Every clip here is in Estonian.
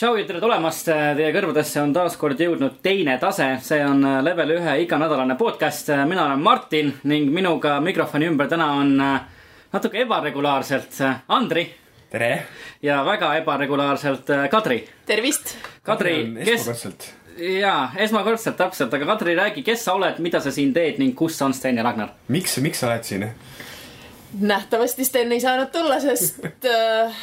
tšau ja tere tulemast, teie kõrvadesse on taas kord jõudnud teine tase, see on level ühe iganädalane podcast. mina olen Martin ning minuga mikrofoni ümber täna on natuke ebaregulaarselt Andri tere! ja väga ebaregulaarselt Kadri. tervist! Kadri, kes, jaa, esmakordselt täpselt, aga Kadri, räägi, kes sa oled, mida sa siin teed ning kus on Sten ja Ragnar? miks, miks sa oled siin? Nähtavasti Sten ei saanud tulla, sest äh,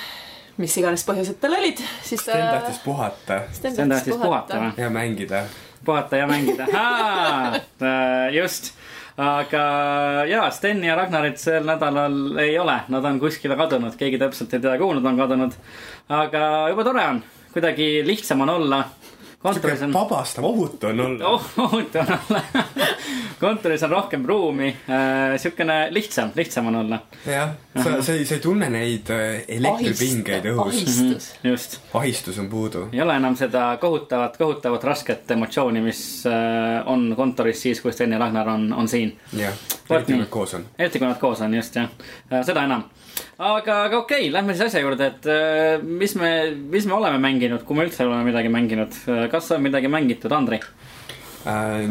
mis iganes põhjused tal olid, siis Sten tahtis puhata Sten tahtis puhata või? ja mängida. puhata ja mängida just, aga jaa, Sten ja Ragnarit sel nädalal ei ole, nad on kuskile kadunud, keegi täpselt ei tea, kuhu nad on kadunud. aga jube tore on, kuidagi lihtsam on olla. Kontoris on, vabastav, ohutu on olla oh, ohutu on olla kontoris on rohkem ruumi, siukene lihtsam, lihtsam on olla. jah, sa, sa ei, sa ei tunne neid äh, elektripingeid õhus. ahistus. just, ahistus on puudu. ei ole enam seda kohutavat, kohutavat rasket emotsiooni, mis äh, on kontoris siis, kui Sten ja Ragnar on, on siin. jah, eriti kui nad koos on. eriti kui nad koos on, just jah, seda enam. Aga, aga okei okay,, lähme siis asja juurde, et äh, mis me, mis me oleme mänginud, kui me üldse oleme midagi mänginud. kas on midagi mängitud, Andri? Äh,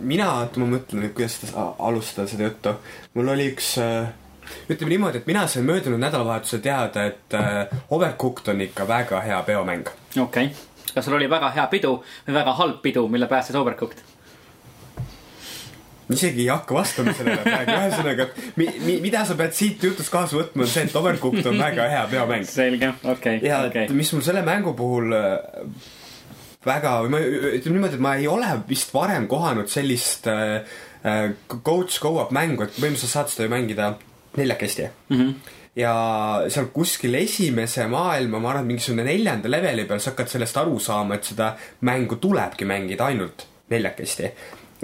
mina, oota, ma mõtlen nüüd, kuidas seda alustada seda juttu. mul oli üks äh, ütleme niimoodi, et mina sain möödunud nädalavahetusel teada, et äh, Overcooked on ikka väga hea peomäng. okei okay., kas sul oli väga hea pidu või väga halb pidu, mille päästis Overcooked? Ma isegi ei hakka vastama sellele praegu, ühesõnaga mi, mi, mida sa pead siit jutust kaasa võtma, on see, et Overcooked on väga hea peomäng. selge, okei, ja okei et. mis mul selle mängu puhul äh, väga või ma ütleme niimoodi, et ma ei ole vist varem kohanud sellist äh, äh, coach go-up mängu, et põhimõtteliselt saad seda ju mängida neljakesti mm. -hmm. ja seal kuskil esimese maailma, ma arvan, mingisugune neljanda leveli peal sa hakkad sellest aru saama, et seda mängu tulebki mängida ainult neljakesti.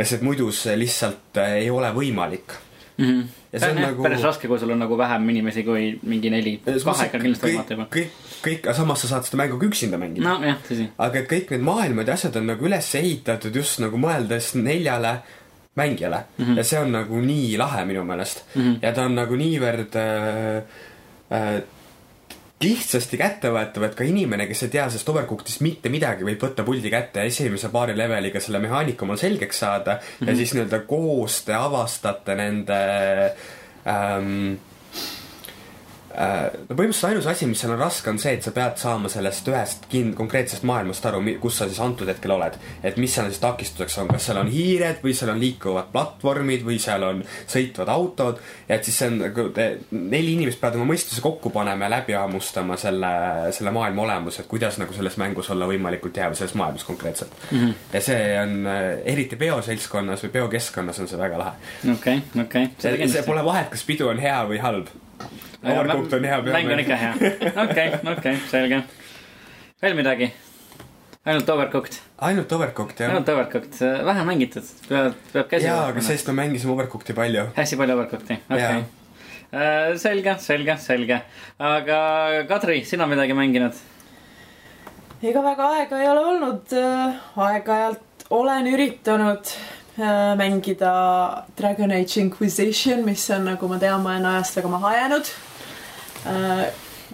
Sest muidu see lihtsalt äh, ei ole võimalik. Mhm. Ja see on jah nagu- päris raske, kui sul on nagu vähem inimesi kui mingi neli, kahega kindlasti võimatu juba. kõik, kõik, aga samas sa saad seda mängu ka üksinda mängida no. nojah, tõsi. aga et kõik need maailmad ja asjad on nagu üles ehitatud just nagu mõeldes neljale mängijale mm. -hmm. ja see on nagu nii lahe minu meelest mm. -hmm. ja ta on nagu niivõrd äh, äh, lihtsasti kättevõetav, et ka inimene, kes ei tea sellest Overcookedist mitte midagi, võib võtta puldi kätte ja esimese paari leveliga selle mehaanika omal selgeks saada mm -hmm. ja siis nii-öelda koos te avastate nende ähm, Äh, no põhimõtteliselt ainus asi, mis seal on raske, on see, et sa pead saama sellest ühest kin-, konkreetsest maailmast aru, kus sa siis antud hetkel oled. et mis seal siis takistuseks on, kas seal on hiired või seal on liikuvad platvormid või seal on sõitvad autod. et siis see on nagu, neli inimest peavad oma mõistuse kokku panema ja läbi hammustama selle, selle maailma olemuse, et kuidas nagu selles mängus olla võimalikult hea või selles maailmas konkreetselt mm. -hmm. ja see on äh, eriti peoseltskonnas või peokeskkonnas on see väga lahe. okei, okei. see pole vahet, kas pidu on hea või halb. Overcooked on hea mäng on ikka hea, okei, okei, selge. veel midagi? ainult Overcooked, ainult Overcooked jah. ainult Overcooked, vähe mängitud, peab, peab käsi jaa, aga sellest me mängisime Overcooked'i palju. hästi palju Overcooked'i, okei okay.. selge, selge, selge. aga Kadri, sina midagi mänginud? ega väga aega ei ole olnud, aeg-ajalt olen üritanud äh, mängida Dragon Age Inquisition, mis on, nagu ma tean, mõne aastaga maha jäänud.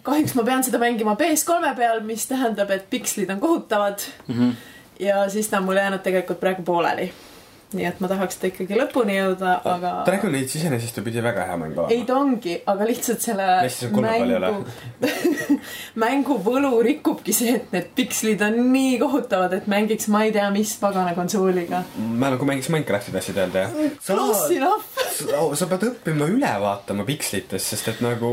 kahjuks ma pean seda mängima PS3 peal, mis tähendab, et pikslid on kohutavad mm. -hmm. ja siis ta on mul jäänud tegelikult praegu pooleli. Nii et ma tahaks seda ikkagi lõpuni jõuda, aga. Dragon Age iseenesest ju pidi väga hea mäng ei olema. ta ongi, aga lihtsalt selle ei ole. mängu võlu rikubki see, et need pikslid on nii kohutavad, et mängiks ma ei tea mis pagana konsooliga. ma nagu mängiks Minecrafti tahtsid öelda jah? Close enough. sa, sa pead õppima üle vaatama pikslitest, sest et nagu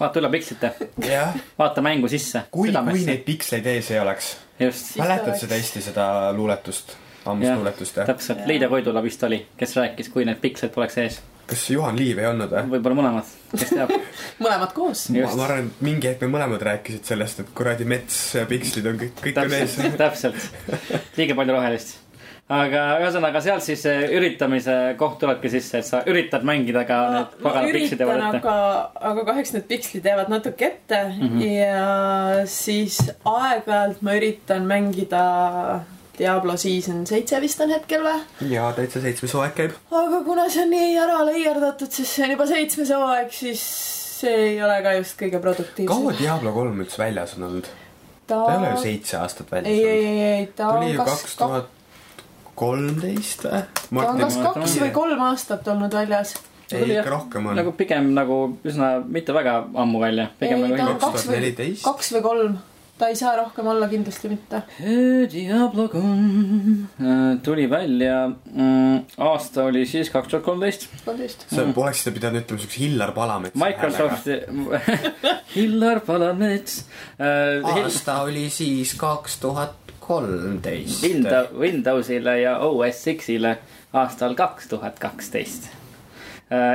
vaata üle pikslite, jah, vaata mängu sisse. kui, kui neid piksleid ees ei oleks. mäletad seda Eesti seda luuletust, ammust luuletust jah? täpselt, Liide Koidula vist oli, kes rääkis, kui need piksleid poleks ees. kas Juhan Liiv ei olnud või? võib-olla mõlemad, kes teab. mõlemad koos. ma, ma arvan, et mingi hetk me mõlemad rääkisid sellest, et kuradi mets ja pikslid on kõik, kõik on ees. täpselt, liiga palju rohelist. aga ühesõnaga sealt siis üritamise koht tulebki sisse, et sa üritad mängida ka ma, need ma paganad pikslid üritan, jäävad ette. aga, aga kahjuks need pikslid jäävad natuke ette mm -hmm. ja siis aeg-ajalt ma üritan mängida Diablo season seitse vist on hetkel või? jaa, täitsa seitsmes hooaeg käib. aga kuna see on nii ära leierdatud, sest see on juba seitsmes hooaeg, siis see ei ole ka just kõige produktiivsem. kaua Diablo kolm üldse väljas on olnud? ta ta ei ole ju seitse aastat väljas ei, ei, olnud. ei, ei, ta on kaks, tuhat kolmteist või? ta on kas kaks või kolm aastat olnud väljas. ei, ikka rohkem on nagu. pigem nagu üsna mitte väga ammu välja, pigem ei, ta nagu on kaks või 2014., kaks või kolm. Ta ei saa rohkem olla kindlasti mitte. Äh, tuli välja mm,, aasta oli siis kaks tuhat kolmteist. kolmteist. sa oleksid pidanud ütlema siukse Hillar Palamets. Microsofti, Hillar Palamets äh,. aasta oli siis kaks tuhat kolmteist. Windows, Windowsile ja OS X-ile aastal kaks tuhat kaksteist.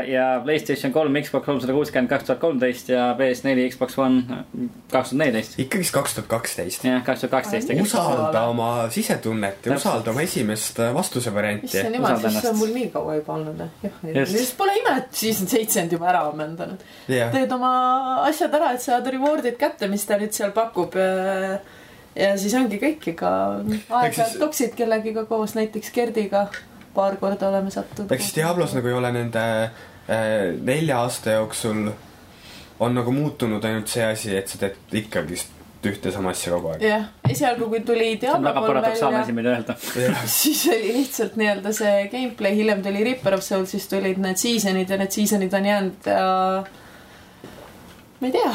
Ja Playstation kolm, Xbox kolmsada kuuskümmend kaks tuhat kolmteist ja PS4, Xbox One kaks tuhat neliteist. ikkagist kaks tuhat kaksteist. jah, kaks tuhat kaksteist usalda oma sisetunnet ja usalda oma esimest äh, vastuse varianti. issand jumal, siis see on mul nii kaua juba olnud. siis pole ime, et siis on seitsekümmend juba ära ammendanud. jah, teed oma asjad ära, et saad reward'id kätte, mis ta nüüd seal pakub. ja siis ongi kõik, ega aeg-ajalt siis- toksid kellegiga koos, näiteks Gerdiga paar korda oleme sattunud. ehk siis Diablos nagu ei ole nende äh, nelja aasta jooksul on nagu muutunud ainult see asi, et sa teed ikkagist ühte sama asja kogu aeg. jah, esialgu kui tuli Diablo kolm välja, siis oli lihtsalt nii-öelda see gameplay, hiljem tuli Reaper of Souls, siis tulid need season'id ja need season'id on jäänud ja ma ei tea.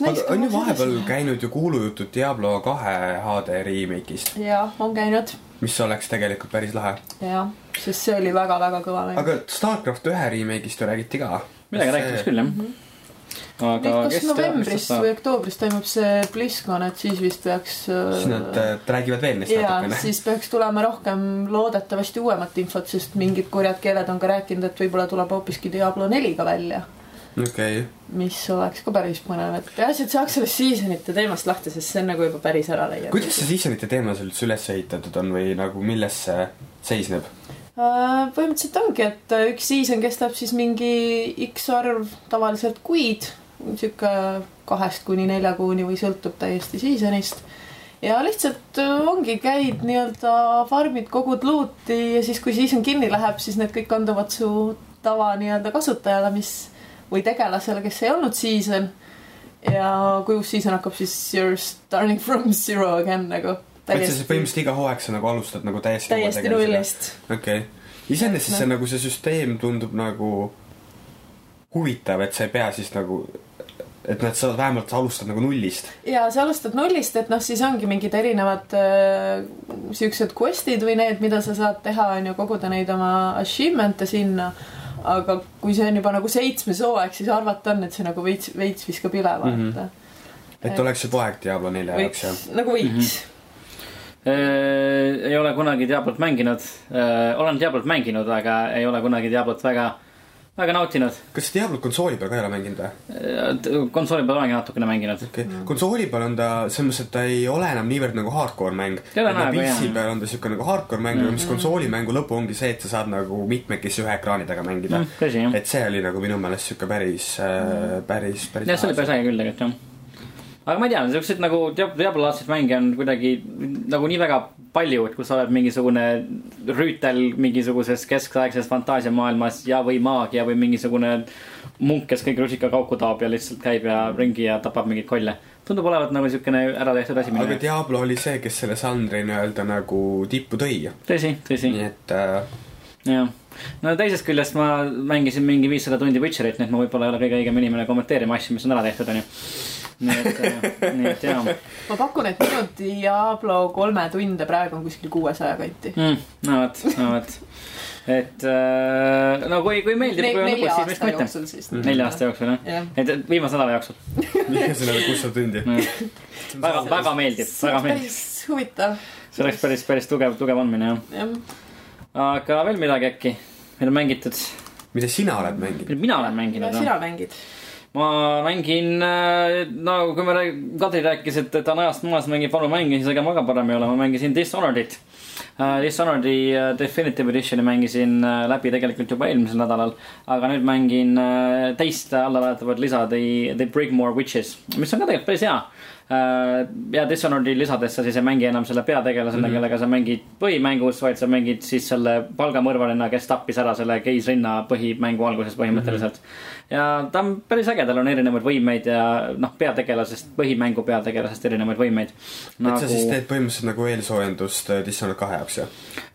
Aga on ju vahepeal käinud ju kuulujutud Diablo kahe HD remake'ist, jah, on käinud mis oleks tegelikult päris lahe. jah, sest see oli väga-väga kõva mäng. aga Starcraft ühe remake'ist ju räägiti ka. midagi rääkimas küll, jah. aga kas kes novembris või oktoobris toimub see BlizzCon, et siis vist peaks. siis nad äh, räägivad veel neist ja natukene. siis peaks tulema rohkem loodetavasti uuemat infot, sest mingid kurjad keeled on ka rääkinud, et võib-olla tuleb hoopiski Diablo neli ka välja, okei, mis oleks ka päris põnev, et peaasi, et saaks sellest seasonite teemast lahti, sest see on nagu juba päris ära leiab. kuidas see seasonite teema seal üldse üles ehitatud on või nagu milles see seisneb? Äh, põhimõtteliselt ongi, et äh, üks season kestab siis mingi X arv tavaliselt kuid, sihuke kahest kuni nelja kuuni või sõltub täiesti seasonist. ja lihtsalt äh, ongi, käid nii-öelda farmid, kogud luuti ja siis, kui season kinni läheb, siis need kõik kanduvad su tava nii-öelda kasutajale, mis või tegelasele, kes ei olnud season. ja kui uus season hakkab, siis you are starting from zero again nagu. et sa siis põhimõtteliselt iga hooaeg sa nagu alustad nagu täiesti täiesti. nullist. okei okay., iseenesest see nagu see süsteem tundub nagu huvitav, et sa ei pea siis nagu, et nad saavad vähemalt sa alustad nagu nullist. ja sa alustad nullist, et noh, siis ongi mingid erinevad äh, siuksed quest'id või need, mida sa saad teha, on ju, koguda neid oma achievement'e sinna. Aga kui see on juba nagu seitsmes hooaeg, siis arvata on, et see nagu veits, veits viskab üle vaata mm. -hmm. et oleks juba aeg Diablo nelja jaoks jah nagu võiks mm. -hmm. Äh, ei ole kunagi Diablot mänginud, olen Diablot mänginud, aga ei ole kunagi Diablot väga, väga nautinud. kas sa Diablot konsooli peal ka ei ole mänginud või? konsooli peal olengi natukene mänginud. okei okay., konsooli peal on ta selles mõttes, et ta ei ole enam niivõrd nagu hardcore mäng. Nagu, PC peal on ta siuke nagu hardcore mäng mm, -hmm. mis konsoolimängu lõpu ongi see, et sa saad nagu mitmekesi ühe ekraani taga mängida mm.. tõsi, jah. et see oli nagu minu meelest siuke päris äh,, päris, päris jah, see oli päris äge küll tegelikult jah. aga ma ei tea, siukseid nagu Diab- Diablo-laadseid mänge on kuidagi nagu nii väga kui sa oled mingisugune rüütel mingisuguses keskaegses fantaasiamaailmas ja, või maagia või mingisugune munk, kes kõik rusikakauku taob ja lihtsalt käib ja ringi ja tapab mingeid kolle. tundub olevat nagu siukene ära tehtud asi aga. Diablo oli see, kes selle žanri nii-öelda nagu tippu tõi. tõsi, tõsi, nii et äh, jah. no teisest küljest ma mängisin mingi viissada tundi Witcherit, nii et ma võib-olla ei ole kõige õigem inimene kommenteerima asju, mis on ära tehtud, onju. Nii et, nii et jaa ma pakun, et minu Diablo kolme tunde praegu on kuskil kuuesaja kanti. mm,. no vot, no vot. et äh, no kui, kui meeldib, lõbus, nelja aasta jooksul siis. nelja aasta jooksul jah, jah. et viimase nädala jooksul. ühesõnaga kuussada tundi. väga, väga meeldib, väga meeldib. päris huvitav, see oleks päris, päris tugev, tugev andmine jah. jah. aga veel midagi äkki, mida on mängitud, mida sina oled mänginud? mida mina olen mänginud mida sina mängid? Ma mängin, no kui me rääg-, Kadri rääkis, et ta on ajast maas, mängib vanu mänge, siis ega ma ka parem ei ole, ma mängisin Dishonored'it. uh,. Dishonored'i uh, Definitive Edition'i mängisin uh, läbi tegelikult juba eelmisel nädalal. aga nüüd mängin uh, teist allalaetavat lisa The, The Brigmore Witches, mis on ka tegelikult päris hea. Ja Dishonored'i lisades sa siis ei mängi enam selle peategelasena mm, -hmm. kellega sa mängid põhimängus, vaid sa mängid siis selle palgamõrvarina, kes tappis ära selle keisrinna põhimängu alguses põhimõtteliselt mm. -hmm. ja ta on päris äge, tal on erinevaid võimeid ja noh, peategelasest, põhimängu peategelasest erinevaid võimeid nagu.... et sa siis teed põhimõtteliselt nagu eelsoojendust äh, Dishonored kahe jaoks, jah?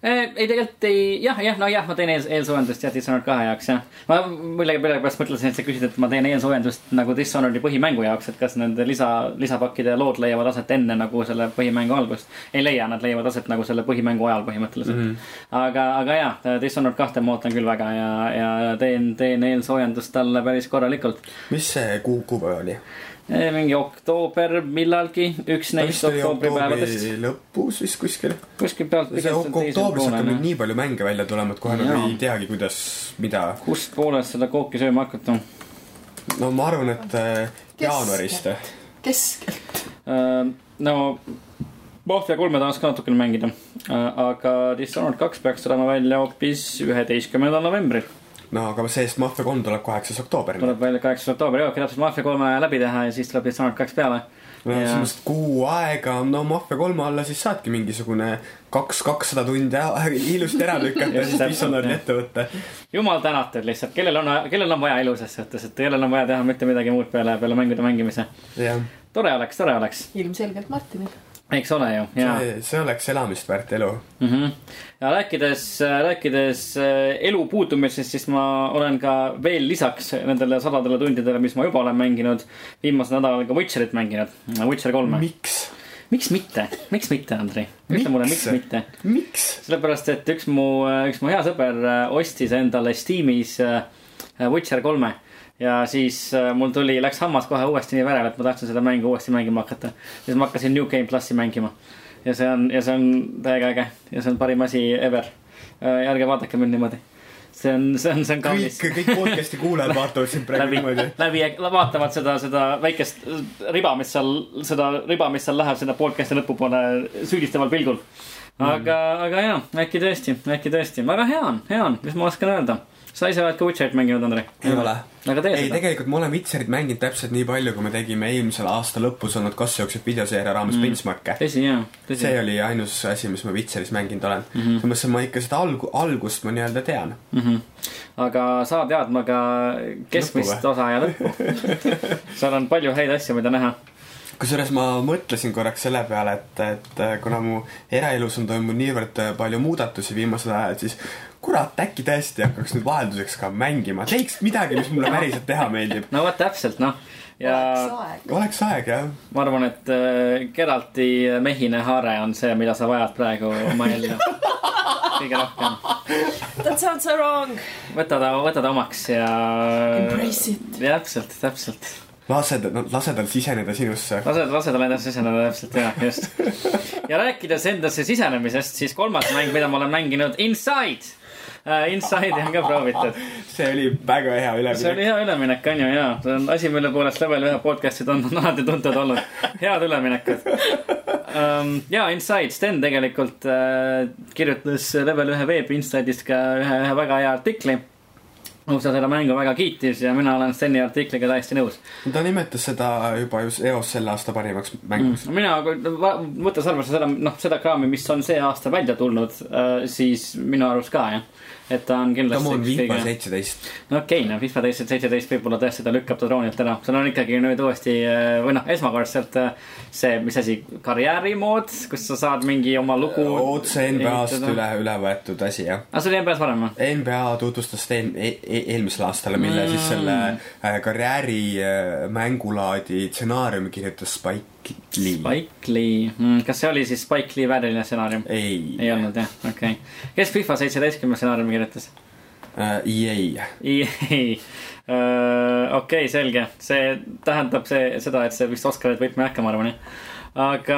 Eh, ei, tegelikult ei, jah, jah, no jah, ma teen eel, eelsoojendust jah, Dishonored kahe jaoks jah. ma millegipärast mõtlesin, et sa küsid, et ma teen eelsoojendust nagu Dishonored'i põhimängu jaoks, et kas nende lisa, lisapakkide lood leiavad aset enne nagu selle põhimängu algust. ei leia, nad leiavad aset nagu selle põhimängu ajal põhimõtteliselt mm. -hmm. aga, aga jah, Dishonored kahte ma ootan küll väga ja, ja teen, teen eelsoojendust talle päris korralikult. mis see kuu, kuupäev oli? Mingi oktoober millalgi, üks neist oktoobripäevadest. lõpus vist kuskil. kuskil pealt. see oktoobris hakkab nüüd nii palju mänge välja tulema, et kohe nagu ei teagi, kuidas, mida. kust poolest seda kooki sööma hakata? no ma arvan, et äh, jaanuarist. keskelt. Äh, no Mafia kolme tahaks ka natukene mängida, aga Dishonored kaks peaks tulema välja hoopis üheteistkümnendal novembril. No aga see-eest Mafia kolm tuleb kaheksas oktoober. tuleb välja kaheksas oktoober, jõuabki täpselt Mafia kolme läbi teha ja siis tuleb Dishonored kaks peale. no Ja- selles mõttes, et kuu aega, no Mafia kolme alla siis saadki mingisugune kaks, kakssada tundi ilusti ära lükata ja siis Dishonored'i ette võtta. jumal tänatud lihtsalt, kellel on, kellel on vaja elu ses suhtes, et kellel on vaja teha mitte midagi muud peale, peale mängude mängimise. tore oleks, tore oleks, ilmselgelt Martinil. Eks ole ju, ja see, oleks elamist väärt elu. mm. -hmm. ja rääkides, rääkides äh, elu puudumisest, siis ma olen ka veel lisaks nendele sadadele tundidele, mis ma juba olen mänginud, viimasel nädalal ka Witcherit mänginud, Witcher kolme. miks? miks mitte, miks mitte, Andrei? ütle mulle, miks mitte? miks? sellepärast, et üks mu, üks mu hea sõber äh, ostis endale Steamis äh, Witcher kolme ja siis äh, mul tuli, läks hammas kohe uuesti nii verele, et ma tahtsin seda mängu uuesti mängima hakata. siis ma hakkasin New Game plussi mängima ja see on, ja see on täiega äge ja see on parim asi ever. ärge vaadake mind niimoodi. see on, see on, see on kõik, kaunis. kõik podcast'i kuulajad vaatavad sind praegu läbi niimoodi., läbi vaatavad seda, seda väikest riba, mis seal, seda riba, mis seal läheb sinna podcast'i lõpupoole süüdistaval pilgul. aga mm., aga jaa, äkki tõesti, äkki tõesti, väga hea on, hea on, mis ma oskan öelda. Sa ise oled ka Witcherit mänginud, Andrei? ei ole. aga tee ei, seda. tegelikult ma olen Witcherit mänginud täpselt nii palju, kui me tegime eelmisel aasta lõpus olnud Kas jookseb videoseeria raames mm. benchmark'e. tõsi, jaa, see. oli ainus asi, mis ma Witcheris mänginud olen mm -hmm.. selles mõttes, et ma ikka seda algu-, algust ma nii-öelda tean. Mm -hmm. aga saa teadma ka keskmist Lõppu osa ja lõppu. seal on palju häid asju, mida näha. kusjuures ma mõtlesin korraks selle peale, et, et kuna mu eraelus on toimunud niivõrd palju muudatusi viimasel ajal, siis kurat, äkki tõesti hakkaks nüüd vahelduseks ka mängima, teeks midagi, mis mulle päriselt teha meeldib. no vot täpselt, noh. ja aeg. oleks aeg, jah. ma arvan, et äh, Geralti mehine haare on see, mida sa vajad praegu oma ellu. kõige rohkem. That sounds so wrong. võta ta, võta ta omaks ja. Embrace it. täpselt, täpselt. lase, lase tal siseneda sinusse. lase, lase tal endasse siseneda täpselt ja, just. ja rääkides endasse sisenemisest, siis kolmas mäng, mida ma olen mänginud, Inside uh,. Inside'i on ka proovitud. see oli väga hea see oli üleminek. hea üleminek, on ju, ja. see on asi, mille poolest level ühe podcast'id on, on alati tuntud olnud. head üleminekud um,. ja Inside, Sten tegelikult uh, kirjutas level ühe veebi Inside'ist ka ühe, ühe väga hea artikli kus ta seda mängu väga kiitis ja mina olen Steni artikliga täiesti nõus ta nimetas seda juba just eos selle aasta parimaks mänguks mm.. mina, võttes arvesse seda, noh, seda kraami, mis on see aasta välja tulnud, siis minu arust ka jah. Et ta on ta kindlasti on üks FIFA seitseteist. no okei okay,, no FIFA teised seitseteist võib-olla tõesti ta lükkab ta troonilt ära, seal on ikkagi nüüd uuesti või noh, esmakordselt äh, see, mis asi, karjäärimood, kus sa saad mingi oma lugu. otse NBA-st üle, üle võetud asi, jah. aga see oli NBA-s varem või? NBA tutvustas seda eel, e, e, eelmisel aastal, mille mm. siis selle äh, karjääri mängulaadi stsenaariumi kirjutas Spike Lee. Spike Lee mm,, kas see oli siis Spike Lee vääriline stsenaarium? ei, ei olnud jah, okei okay.. kes FIFA seitseteistkümne stsenaariumi kirjutas? äh, EA. ei, okei, selge, see tähendab see, seda, et see vist Oscarit võitma ei hakka, ma arvan, jah. aga,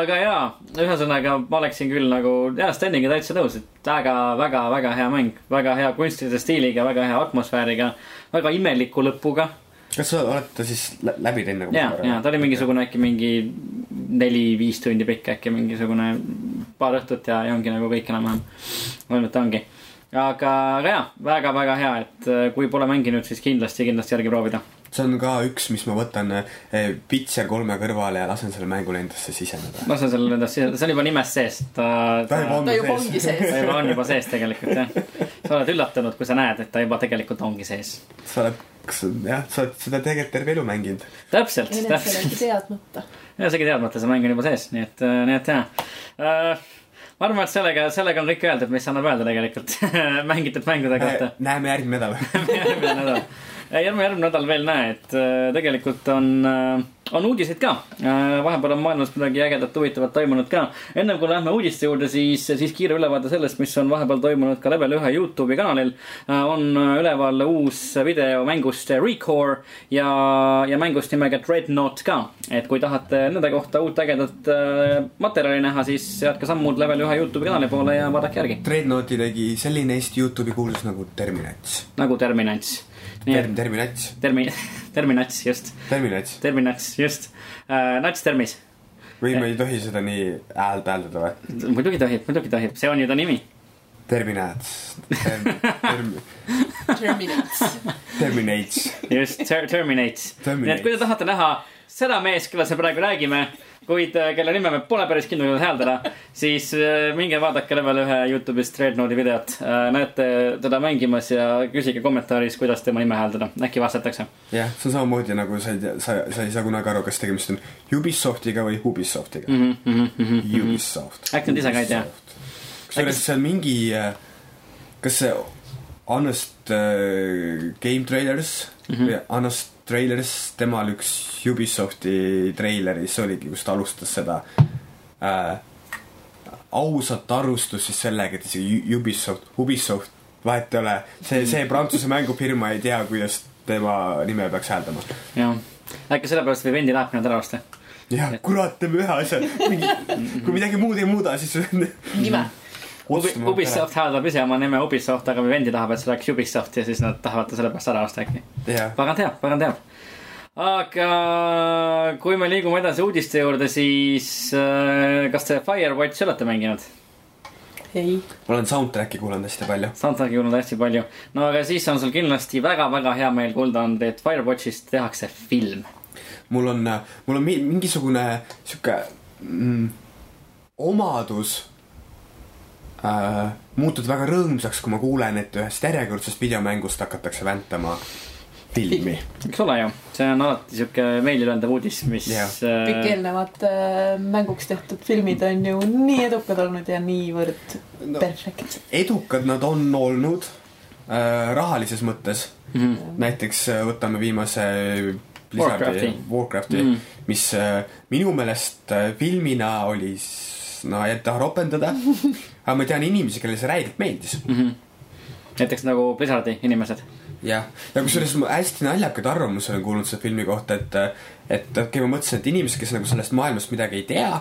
aga jaa, ühesõnaga ma oleksin küll nagu, jaa, Steniga täitsa nõus, et väga, väga, väga hea mäng, väga hea kunstilise stiiliga, väga hea atmosfääriga, väga imeliku lõpuga. kas sa oled ta siis lä- läbi teinud nagu ja, ja ta oli mingisugune äkki mingi neli-viis tundi pikk äkki mingisugune paar õhtut ja, ja ongi nagu kõik enam-vähem. ainult ongi. Aga, aga jaa, väga-väga hea, et äh, kui pole mänginud, siis kindlasti, kindlasti järgi proovida see on ka üks, mis ma võtan eh, Pitcher kolme kõrvale ja lasen selle mängule endasse siseneda. lasen selle endasse siseneda, see on juba nimes sees. ta, ta, ta, ta juba ongi sees. ta juba on juba sees tegelikult jah. sa oled üllatunud, kui sa näed, et ta juba tegelikult ongi sees. sa oled, kas jah, sa oled seda tegelikult terve elu mänginud. täpselt, täpselt. teadmata. enesegi teadmata, see mäng on juba sees, nii et, nii et jah uh, ma arvan, et sellega, sellega on kõik öeldud, mis annab öelda tegelikult mängitud mängude kohta. näeme järgmine nädal järgmine nädal järgmine, järgmine nädal veel näe, et äh, tegelikult on, äh, on uudiseid ka. Äh, vahepeal on maailmas midagi ägedat, huvitavat toimunud ka. ennem kui lähme uudiste juurde, siis, siis kiire ülevaade sellest, mis on vahepeal toimunud ka Level ühe Youtube'i kanalil. on üleval uus video mängust Recore ja, ja mängust nimega Dreadnought ka. et kui tahate nende kohta uut ägedat materjali näha, siis seadke sammud Level ühe Youtube'i kanali poole ja vaadake järgi. Dreadnoughti tegi selline Eesti Youtube'i kuulsus nagu Terminats. nagu Terminats term-, terminats. termi-, terminats, just. terminats. terminats, just uh,. nats termis. või me ei tohi seda nii hääl hääldada või? muidugi tohib, muidugi tohib, see on ju ta nimi. Terminats term,. Term, Terminates. Terminates. just ter, Terminates. nii et kui te tahate näha seda meest, kellest me praegu räägime kuid äh, kelle nime me pole päris kindel hääldada, siis äh, minge vaadake level ühe Youtube'is Dreadnoughti videot. Äh, näete teda mängimas ja küsige kommentaaris, kuidas tema nime hääldada, äkki vastatakse. jah, see on samamoodi nagu sa ei tea, sa, sa ei saa kunagi aru, kas tegemist on Ubisoftiga või Ubisoftiga mm. -hmm, mm -hmm. Ubisoft. äkki nad ise ka ei tea. kusjuures on mingi, kas see Honest äh, Game Trailers mm -hmm. või Honest Trailers, temal üks Ubisofti treileris oligi, kus ta alustas seda äh, ausat arvustust siis sellega, et isegi Ubisoft, Ubisoft, vahet ei ole, see, see Prantsuse mängufirma ei tea, kuidas tema nime peaks hääldama. jah, äkki sellepärast või vendi läheb nad ära osta. jah, kurat, teeme ühe asja, kui midagi muud ei muuda, siis nime Ubi, Ubisoft hääldab ise oma nime Ubisoft, aga mu vendi tahab, et see oleks Ubisoft ja siis nad tahavad ta sellepärast ära osta äkki yeah.. pagan teab, pagan teab. aga kui me liigume edasi uudiste juurde, siis äh, kas te Firewatchi olete mänginud? ei. ma olen soundtrack'i kuulanud hästi palju. Soundtrack'i kuulanud hästi palju. no aga siis on sul kindlasti väga-väga hea meel kuulda anda, et Firewatchist tehakse film. mul on, mul on mingisugune sihuke mm, omadus äh, muutud väga rõõmsaks, kui ma kuulen, et ühest järjekordsest videomängust hakatakse väntama filmi. eks ole ju, see on alati sihuke meelilööndav uudis, mis. Äh... kõik eelnevad äh, mänguks tehtud filmid on ju nii edukad olnud ja niivõrd no, perfektsed. edukad nad on olnud äh, rahalises mõttes mm. -hmm. näiteks äh, võtame viimase Blizzardi Warcrafti, Warcrafti mm, -hmm. mis äh, minu meelest äh, filmina oli no ei taha ropendada aga ma tean inimesi, kellele see räigelt meeldis mm. -hmm. näiteks nagu Blizzardi inimesed. jah, ja kusjuures ma hästi naljakaid arvamusi olen kuulnud selle filmi kohta, et, et okei okay,, ma mõtlesin, et inimesed, kes nagu sellest maailmast midagi ei tea,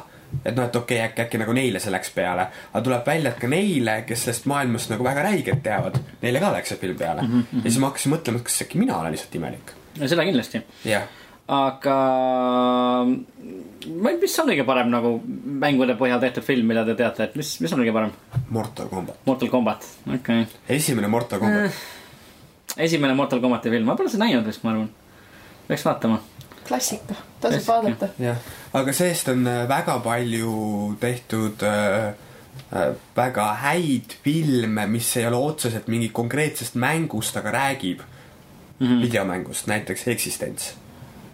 et noh, et okei okay,, äkki, äkki nagu neile see läks peale. aga tuleb välja, et ka neile, kes sellest maailmast nagu väga räigelt teavad, neile ka läks see film peale mm. -hmm. ja siis ma hakkasin mõtlema, et kas äkki mina olen lihtsalt imelik. no seda kindlasti. jah aga mis on kõige parem nagu mängude põhjal tehtud film, mida te teate, et mis, mis on kõige parem? Mortal Combat. Mortal Combat, okei okay.. esimene Mortal Combat eh,. esimene Mortal Combati film, ma pole seda näinud vist, ma arvan. peaks vaatama. klassika, tasub vaadata. jah, aga see-eest on äh, väga palju tehtud äh, äh, väga häid filme, mis ei ole otseselt mingi konkreetsest mängust, aga räägib mm -hmm. videomängust, näiteks Existence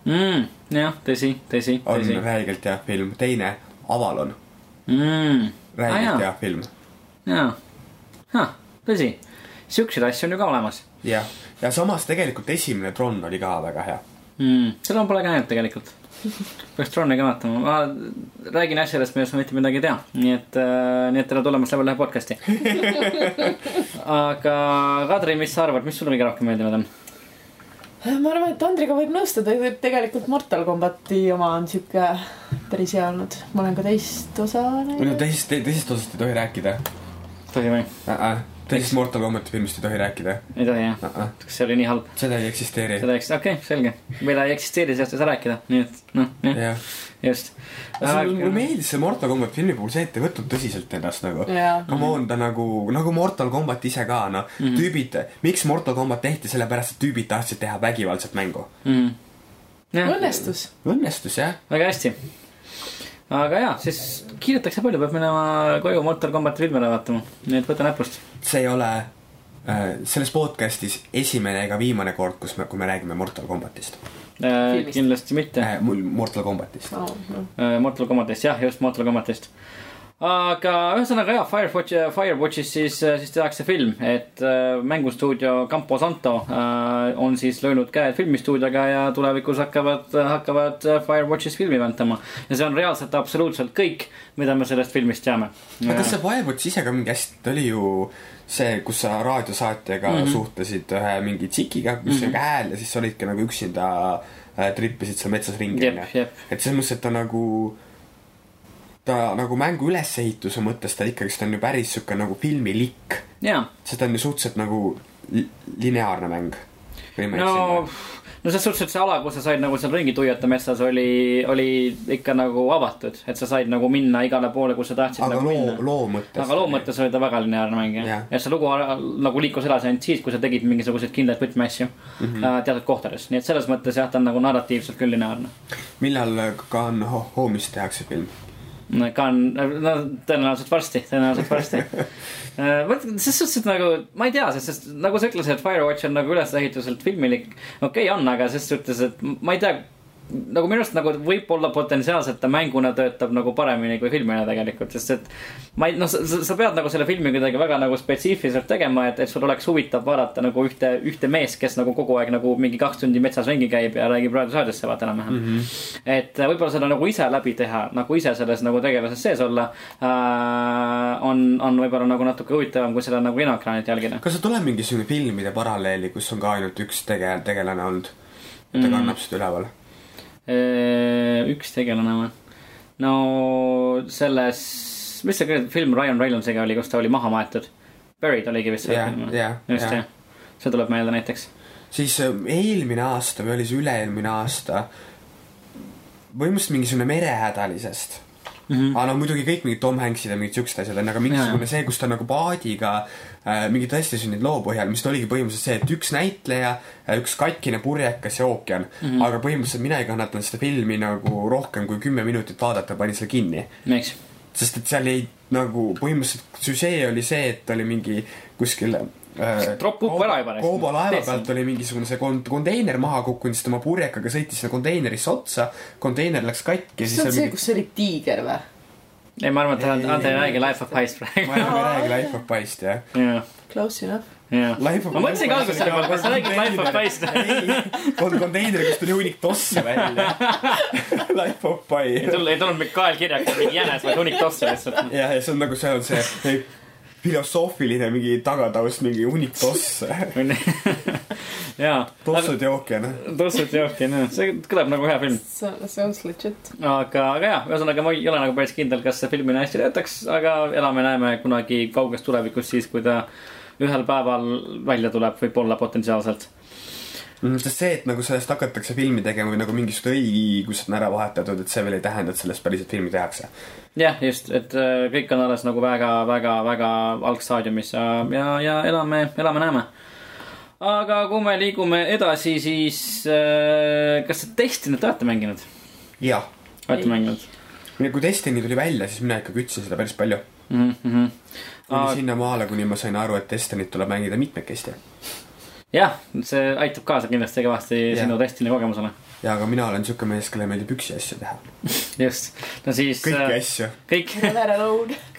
mm,. jah, tõsi, tõsi, tõsi. on räigelt hea film, teine Avalon mm.. räigelt ah, hea film. jaa, tõsi, siukseid asju on ju ka olemas. jah, ja samas tegelikult esimene Tron oli ka väga hea mm,. seda ma pole ka näinud tegelikult peaks Troni ka vaatama, ma räägin asjadest, millest ma mitte midagi ei tea, nii et äh,, nii et tere tulemast Level ühe podcast'i aga Kadri, mis sa arvad, mis sulle kõige rohkem meeldinud on? Ma arvan, et Andriga võib nõustuda, tegelikult Mortal Combati oma on sihuke päris hea olnud. ma olen ka teist osa näinud. no teisest te,, teisest osast ei tohi rääkida. tohi või. Teisest Mortal Combati filmist ei tohi rääkida ei tohi jah uh? -uh. kas see oli nii halb seda ei eksisteeri. seda eks okei okay, selge meil ei eksisteeri sellest ei saa rääkida nii et noh jah jah. just mulle meeldis see Mortal Combat filmi puhul see, et ei võtnud tõsiselt ennast nagu. jaa. Come on, ta nagu, nagu Mortal Combat ise ka, noh mm -hmm., tüübid, miks Mortal Combat tehti, sellepärast et tüübid tahtsid teha vägivaldset mängu. mm. jah õnnestus. õnnestus jah, väga hästi aga jaa siis kiidetakse palju peab minema koju Mortal Combati filmi ära vaatama nii et võta näpust see ei ole äh, selles podcast'is esimene ega viimane kord, kus me, kui me räägime Mortal Combatist äh, Filmist. kindlasti mitte äh,. mul Mortal Combatist. Äh, Mortal Combatist, jah, just Mortal Combatist. Aga ühesõnaga jah, Firewatch, Firewatchis siis, siis tehakse film, et äh, mängustuudio Campo Santo äh, on siis löönud käed filmistuudioga ja tulevikus hakkavad, hakkavad äh, Firewatchis filmi väntama. ja see on reaalselt absoluutselt kõik, mida me sellest filmist teame. aga kas see Firewatch ise ka mingi hästi, ta oli ju see, kus sa raadiosaatjaga mm. -hmm. suhtlesid ühe mingi tsikiga, kus oli mm -hmm. hääl ja siis sa olidki nagu üksinda äh, trippisid seal metsas ringi, onju., et selles mõttes, et ta nagu, ta nagu mängu ülesehituse mõttes ta ikkagist on ju päris sihuke nagu filmilikk. jaa see ta on ju suhteliselt nagu li- lineaarne mäng. no, no selles suhtes, et see ala, kus sa said nagu seal ringi tuiata metsas, oli, oli ikka nagu avatud, et sa said nagu minna igale poole, kus sa tahtsid aga nagu loo loo mõttes. aga loo mõttes oli ta väga lineaarne mäng jah ja see lugu nagu liikus edasi ainult siis, kui sa tegid mingisuguseid kindlaid võtmeasju mm. -hmm. teatud kohtades, nii et selles mõttes jah, ta on nagu narratiivselt küll lineaarne. millal Gun Ho- Home'ist tehakse film? Ka on, no tõenäoliselt varsti, tõenäoliselt varsti. vot selles suhtes, et nagu ma ei tea, sest, sest nagu sa ütlesid, et Firewatch on nagu ülesehituselt filmilik. okei okay, on, aga ses suhtes, et ma ei tea nagu minu arust nagu võib-olla potentsiaalselt ta mänguna töötab nagu paremini kui filmina tegelikult, sest et ma ei, noh, sa, pead nagu selle filmi kuidagi väga nagu spetsiifiliselt tegema, et, et sul oleks huvitav vaadata nagu ühte, ühte meest, kes nagu kogu aeg nagu mingi kaks tundi metsas ringi käib ja räägib raadiosaadesse vaata enam-vähem mm. -hmm. et äh, võib-olla seda nagu ise läbi teha, nagu ise selles nagu tegelases sees olla äh,, on, on võib-olla nagu natuke huvitavam, kui seda nagu kinoekraanilt jälgida. kas seal tuleb mingisugune filmide paralleeli, kus on ka ainult üks tege-, tegelane olnud? et ta Mm. kannab seda üleval. Äh, üks tegelane või? no selles, mis see film Ryan Reynolds'iga oli, kus ta oli maha maetud? Buried oligi vist see Jah, film. jah, just jah. jah, see tuleb meelde näiteks. siis äh, eelmine aasta või oli see üle-eelmine aasta, põhimõtteliselt mingisugune merehädalisest Mm -hmm. aga no muidugi kõik mingid Tom Hanksid ja mingid siuksed asjad on, aga mingisugune see, kus ta nagu paadiga äh, mingi tõesti sünninud loo põhjal, mis oligi põhimõtteliselt see, et üks näitleja, üks katkine purjekas ja ookean mm. -hmm. aga põhimõtteliselt mina ei kannatanud seda filmi nagu rohkem kui kümme minutit vaadata, panin selle kinni. miks? sest et seal ei nagu põhimõtteliselt süžee oli see, et oli mingi kuskil äh, Drop up ära juba. Koobo laeva Teed pealt oli mingisugune see kon- konteiner maha kukkunud, siis tema purjekaga sõitis sinna konteinerisse otsa, konteiner läks katki ja siis see on see, mingi kus oli tiiger või? ei, ma arvan, et Ei, Ante ei ei, räägi ei, Life of Pist praegu. ma enam ei räägi Life of Pist jah. Close enough. of ma mõtlesin ka alguses selle peale, kas sa räägid Life of Pist. kon-, konteiner, kust tuli hunnik tosse välja. Life of ei Pi. tulnud, ei tulnud mingi kaelkirjaks mingi jänes, vaid hunnik tosse lihtsalt. jah, ja see on nagu, seal on see filosoofiline mingi tagataust, mingi hunnik tosse. jaa. tossud ja ookean. tossud ja ookean, jah, see kõlab nagu hea film. Sounds legit. aga, aga jah, ühesõnaga ma ei ole nagu päris kindel, kas see filmina hästi töötaks, aga elame-näeme kunagi kauges tulevikus siis, kui ta ühel päeval välja tuleb, võib-olla potentsiaalselt. Mm, sest see, et nagu sellest hakatakse filmi tegema või nagu mingisugused õigused on ära vahetatud, et see veel ei tähenda, et sellest päriselt filmi tehakse. jah, just, et äh, kõik on alles nagu väga, väga, väga algstaadiumis ja, ja, ja elame, elame-näeme. aga kui me liigume edasi, siis äh, kas te Destiny't olete mänginud? jah, olete mänginud kui Destiny tuli välja, siis mina ikka kütsin seda päris palju. mm? -hmm. kuni Aga- sinnamaale, kuni ma sain aru, et Destiny't tuleb mängida mitmekesti. jah, see aitab kaasa kindlasti kõvasti sinu Destiny kogemusele. Ja aga mina olen siuke mees, kellele meeldib üksi asju teha. just, no siis. kõiki asju. kõik,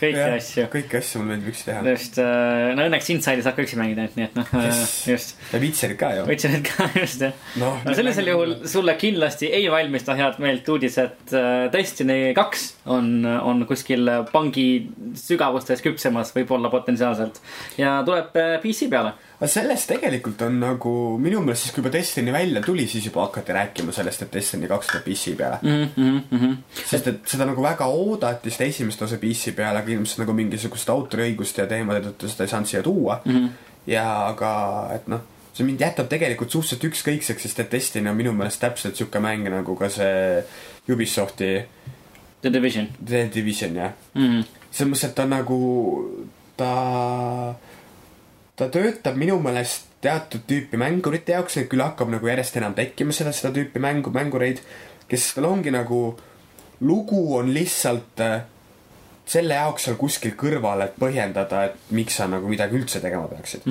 kõiki asju. kõiki asju mulle meeldib üksi teha. just, no õnneks Inside'i saab ka üksi mängida, nii et noh Yes., just. ja Witcherit ka ju. need ka just jah. noh no sellisel juhul sulle kindlasti ei valmista head meelt uudis, et äh, Destiny kaks on, on kuskil pangi sügavustes küpsemas, võib-olla potentsiaalselt. ja tuleb äh, PC peale. aga sellest tegelikult on nagu minu meelest siis, kui juba Destiny välja tuli, siis juba hakati rääkima sellest, et Destiny kaks tuleb PC peale. mm. -hmm, mm -hmm. sest et seda nagu väga oodati seda esimest osa PC peale, aga ilmselt nagu mingisuguste autoriõiguste ja teemade tõttu seda ei saanud siia tuua mm. -hmm. ja aga, et noh, see mind jätab tegelikult suhteliselt ükskõikseks, sest et Destiny on minu meelest täpselt sihuke mäng nagu ka see Ubisofti The Division The Division jah. mm. -hmm. selles mõttes, et ta nagu, ta, ta töötab minu meelest teatud tüüpi mängurite jaoks, et küll hakkab nagu järjest enam tekkima seda, seda tüüpi mängu, mängureid, kes tal ongi nagu, lugu on lihtsalt äh, selle jaoks seal kuskil kõrval, et põhjendada, et miks sa nagu midagi üldse tegema peaksid.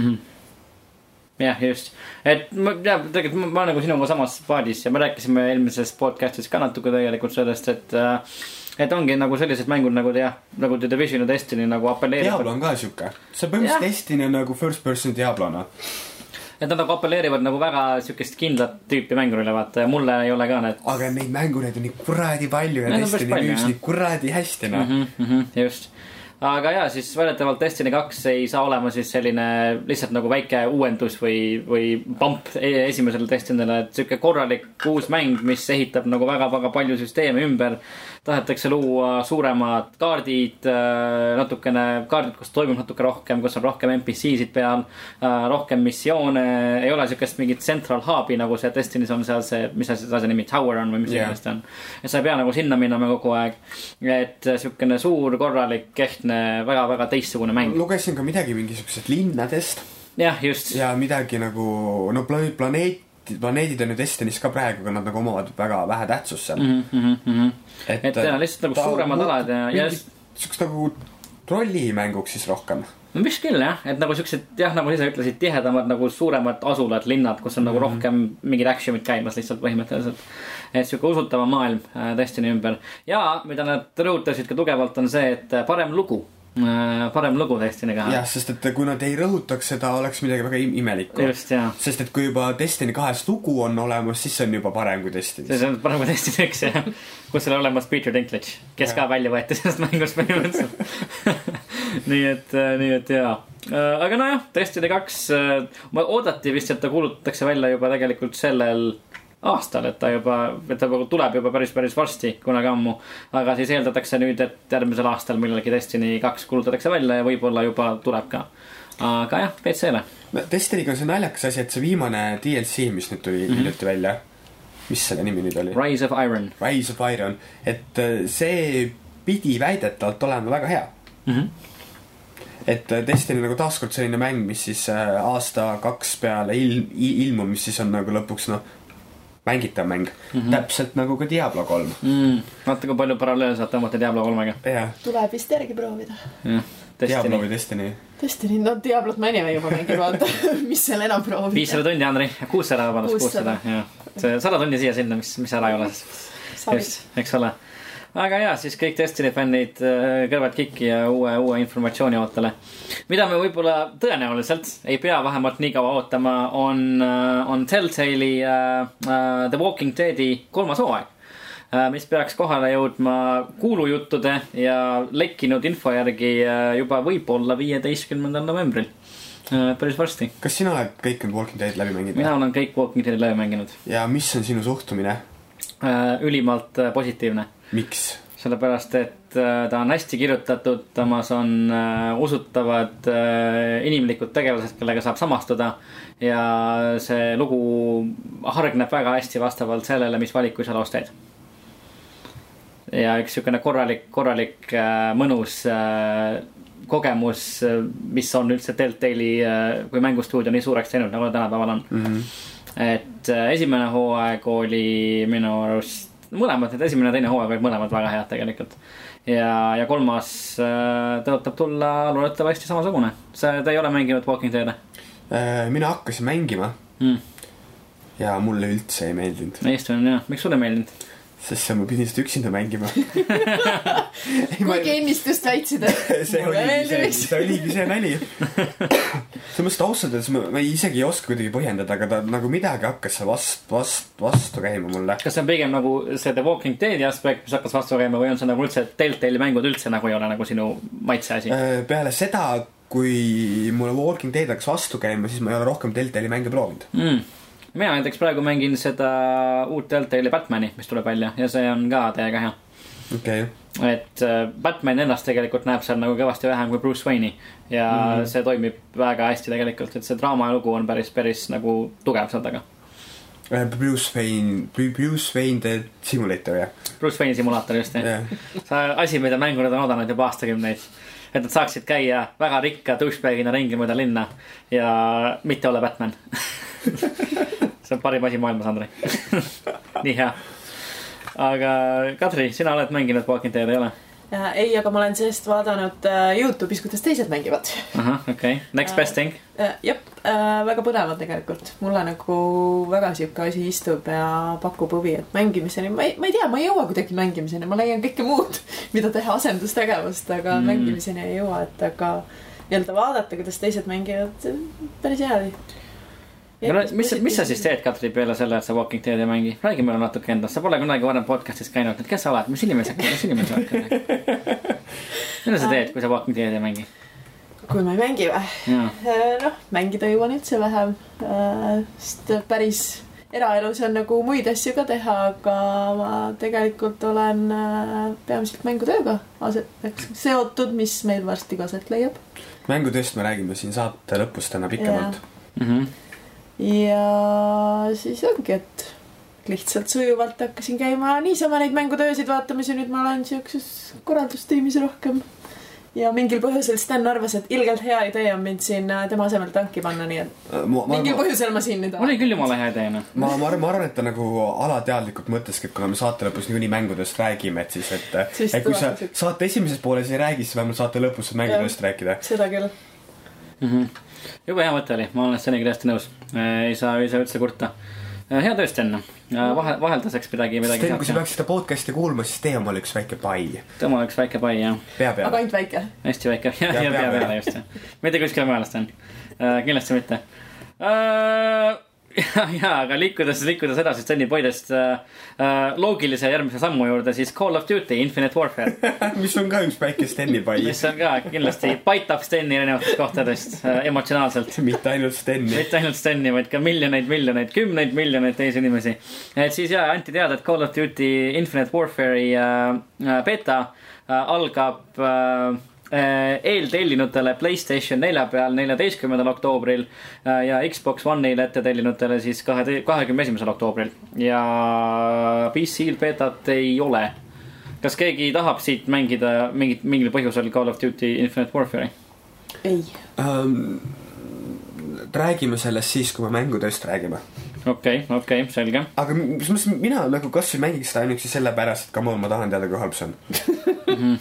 jah, just, et ma tean, tegelikult ma, ma olen nagu sinuga samas paadis ja me rääkisime eelmises podcast'is ka natuke tegelikult sellest, et äh, et ongi nagu sellised mängud nagu jah, nagu The Division ja Destiny nagu Diablo apelleerivad, on ka sihuke, see põhimõtteliselt Jah. Destiny on nagu first person Diablo noh. Et nad nagu apelleerivad nagu väga siukest kindlat tüüpi mängurile vaata ja mulle ei ole ka need aga neid mängureid on nii kuradi palju ja Destiny palju, jah. nii kuradi hästi noh. mm. -hmm, just, aga ja siis väidetavalt Destiny kaks ei saa olema siis selline lihtsalt nagu väike uuendus või, või pamp e- esimesele Destiny'le, et sihuke korralik uus mäng, mis ehitab nagu väga-väga palju süsteeme ümber. Tahetakse luua suuremad kaardid, natukene kaardid, kus toimub natuke rohkem, kus on rohkem NPC-sid peal, rohkem missioone, ei ole siukest mingit central hub'i nagu see Destiny's on seal see, mis asi asja nimi, Tower on või mis iganes ta on. et sa ei pea nagu sinna minema kogu aeg. et siukene suur, korralik, ehtne, väga-väga teistsugune mäng. lugesin ka midagi mingisugusest linnadest jah, just. ja midagi nagu, no planeet, planeet, planeedid on ju Destiny's ka praegu, aga nad nagu omavad väga vähe tähtsust seal mm. Mm -hmm, mm -hmm. -hmm. et jaa, lihtsalt nagu suuremad alad ja, ja siukest nagu trollimänguks siis rohkem. no vist küll jah, et nagu siuksed jah, nagu sa ise ütlesid, tihedamad nagu suuremad asulad, linnad, kus on nagu Mhm. rohkem mingid action'id käimas lihtsalt põhimõtteliselt. et sihuke usutavam maailm äh, Destiny ümber ja mida nad rõhutasid ka tugevalt, on see, et äh, parem lugu, parem lugu Destiny'ga. jah, sest et kui nad ei rõhutaks seda, oleks midagi väga im- imelikku. ja, sest et kui juba Destiny kahes lugu on olemas, siis see on juba parem kui Destiny's. see on parem kui Destiny üks jah, kus oli olemas Peter Dinklage, kes Jah. ka välja võeti sellest mängust põhimõtteliselt nii et, nii et jaa. aga nojah, Destiny kaks, oodati vist, et ta kuulutatakse välja juba tegelikult sellel aastal, et ta juba, et ta juba tuleb juba päris, päris varsti, kunagi ammu. aga siis eeldatakse nüüd, et järgmisel aastal millalgi Destiny kaks kuulutatakse välja ja võib-olla juba tuleb ka. aga jah, PC-le. Destiny'ga on see naljakas asi, et see viimane DLC, mis nüüd tuli Mhm. hiljuti välja, mis selle nimi nüüd oli? Rise of Iron Rise of Iron, et äh, see pidi väidetavalt olema väga hea. mm. -hmm. et äh, Destiny nagu taaskord selline mäng, mis siis äh, aasta-kaks peale ilm, ilmumist siis on nagu lõpuks noh, mängitav mäng mm. -hmm. täpselt nagu ka Diablo kolm. mm.. vaata, kui palju paralleele saab tõmmata Diablo kolmega. jah, tuleb vist järgi proovida. jah, Diablo või Destiny. Destiny, no Diablot ma ennem juba mängin, vaata, mis seal enam proovida. viissada tundi, Andrei, kuussada vabandust, 600. kuussada, jah. see sada tundi siia-sinna, mis, mis ära ei ole siis. just, eks ole. Aga ja siis kõik Destiny fännid äh, kõrvad kikki ja uue, uue informatsiooni ootele. mida me võib-olla tõenäoliselt ei pea vähemalt nii kaua ootama, on, on Telltale'i uh, uh, The Walking Deadi kolmas hooaeg mis peaks kohale jõudma kuulujuttude ja lekkinud info järgi juba võib-olla viieteistkümnendal novembril päris varsti. kas sina oled kõik need Walking Dead läbi mänginud? mina olen kõik Walking Deadi läbi mänginud. ja mis on sinu suhtumine? ülimalt äh, positiivne, miks? sellepärast et äh, ta on hästi kirjutatud, samas on äh, usutavad äh, inimlikud tegelased, kellega saab samastuda. ja see lugu hargneb väga hästi vastavalt sellele, mis valikuid sa loos teed. ja üks siukene korralik, korralik mõnus kogemus, mis on üldse Deltali kui mängustuudio nii suureks teinud, nagu ta tänapäeval on mm? -hmm. et esimene hooaeg oli minu arust, mõlemad need esimene ja teine hooaeg olid mõlemad väga head tegelikult. ja, ja kolmas äh, tõotab tulla loodetavasti samasugune. sa, te ei ole mänginud Walking Dead'e Äh, mina hakkasin mängima mm.? ja mulle üldse ei meeldinud, Eesti on jah, miks sulle ei meeldinud? Sest ma pidin seda üksinda mängima. kuigi ennist just väitsid, et see oligi see, see oligi see nali. selles mõttes, et ausalt öeldes ma, ma isegi ei oska kuidagi põhjendada, aga ta nagu midagi hakkas seal vast-, vast-, vastu käima mulle. kas see on pigem nagu see The Walking Dead'i aspekt, mis hakkas vastu käima või on see nagu üldse Deltali mängud üldse nagu ei ole nagu sinu maitse asi? Äh, peale seda, kui mulle Walking Dead hakkas vastu käima, siis ma ei ole rohkem Deltali mänge proovinud. mm.. Mina näiteks praegu mängin seda uut Deltali Batman'i, mis tuleb välja ja see on ka täiega hea. okei okay., et äh, Batman ennast tegelikult näeb seal nagu kõvasti vähem kui Bruce Wayne'i ja mm. -hmm. see toimib väga hästi tegelikult, et see draamalugu on päris, päris nagu tugev seal taga. Bruce Wayne, Bruce Wayne the Simulator jah Bruce Wayne'i simulaator just jah yeah.. see asi, mida mängurid on oodanud juba aastakümneid. et nad saaksid käia väga rikka douchebag'ina ringi mööda linna ja mitte olla Batman. see on parim asi maailmas, Andrei. nii hea. aga Kadri, sina oled mänginud Walking Dead, ei ole? ei, aga ma olen sellest vaadanud äh, Youtube'is, kuidas teised mängivad. ahah, okei okay., next best thing. jah, väga põnevad tegelikult. mulle nagu väga sihuke asi istub ja pakub huvi, et mängimiseni, ma ei, ma ei tea, ma ei jõua kuidagi mängimiseni, ma leian kõike muud, mida teha asendustegevust, aga mm. mängimiseni ei jõua, et aga nii-öelda vaadata, kuidas teised mängivad, päris hea oli. mis, mis sa siis teed, Katri, peale selle, et sa Walking Dead ei mängi? räägi meile natuke endast, sa pole kunagi varem podcast'is käinud, et kes sa oled, mis inimene sa, mis inimene sa oled? mida sa teed, kui sa Walking Dead ei mängi? kui ma ei mängi või? jaa, noh, mängida jõuan üldse vähem, sest päris eraelus on nagu muid asju ka teha, aga ma tegelikult olen äh, peamiselt mängutööga aset-, seotud, mis meil varsti ka aset leiab. mängudest me räägime siin saate lõpus täna pikemalt. Mhm. Ja siis ongi, et lihtsalt sujuvalt hakkasin käima niisama neid mängutöösid vaatamas ja nüüd ma olen siukses korraldustiimis rohkem. ja mingil põhjusel Sten arvas, et ilgelt hea idee on mind siin äh, tema asemel tanki panna, nii et ma, ma, mingil ma, põhjusel ma siin nüüd oli olen. küll jumala hea idee, noh. ma, ma arvan, ma arvan, et ta nagu alateadlikult mõtleski, et kuna me saate lõpus niikuinii mängudest räägime, et siis, et, et kui sa saate esimeses pooles ei räägi, siis vähemalt saate lõpus mängudest rääkida. seda küll. Jube hea mõte oli, ma olen Steniga täiesti nõus. ei saa, ei saa üldse kurta. hea töö, Sten. vahe, vahelduseks midagi, midagi Sten, kui sa peaksid seda podcast'i kuulma, siis tee omale üks väike pai tõmba üks väike pai ja pea aga ainult väike. hästi väike ja, Ja pea pea peale. just. mitte kuskile mujale, Sten. kindlasti mitte. ja, ja, aga liikudes, liikudes edasi Steni poidest äh, äh, loogilise järgmise sammu juurde, siis Call of Duty Infinite Warfare, mis on ka üks väike Steni pai. mis on ka kindlasti paitab Steni erinevatest kohtadest äh, emotsionaalselt. mitte ainult Steni. mitte ainult Steni, vaid ka miljoneid, miljoneid, kümneid miljoneid teisi inimesi. et siis ja anti teada, et Call of Duty Infinite Warfare'i äh, äh, beeta äh, algab äh, eeltellinutele Playstation nelja peal neljateistkümnendal oktoobril äh, ja Xbox One'ile ette tellinutele siis kahe, kahekümne esimesel oktoobril ja PC-l beetat ei ole. kas keegi tahab siit mängida mingit, mingil põhjusel Call of Duty Infinite Warfare'i? ei. um,. räägime sellest siis, kui me mängudest räägime. okei, okei, selge aga mis mõttes mina nagu kasvõi mängiks seda ainuüksi sellepärast, et come on, ma tahan teada, kui halb see on.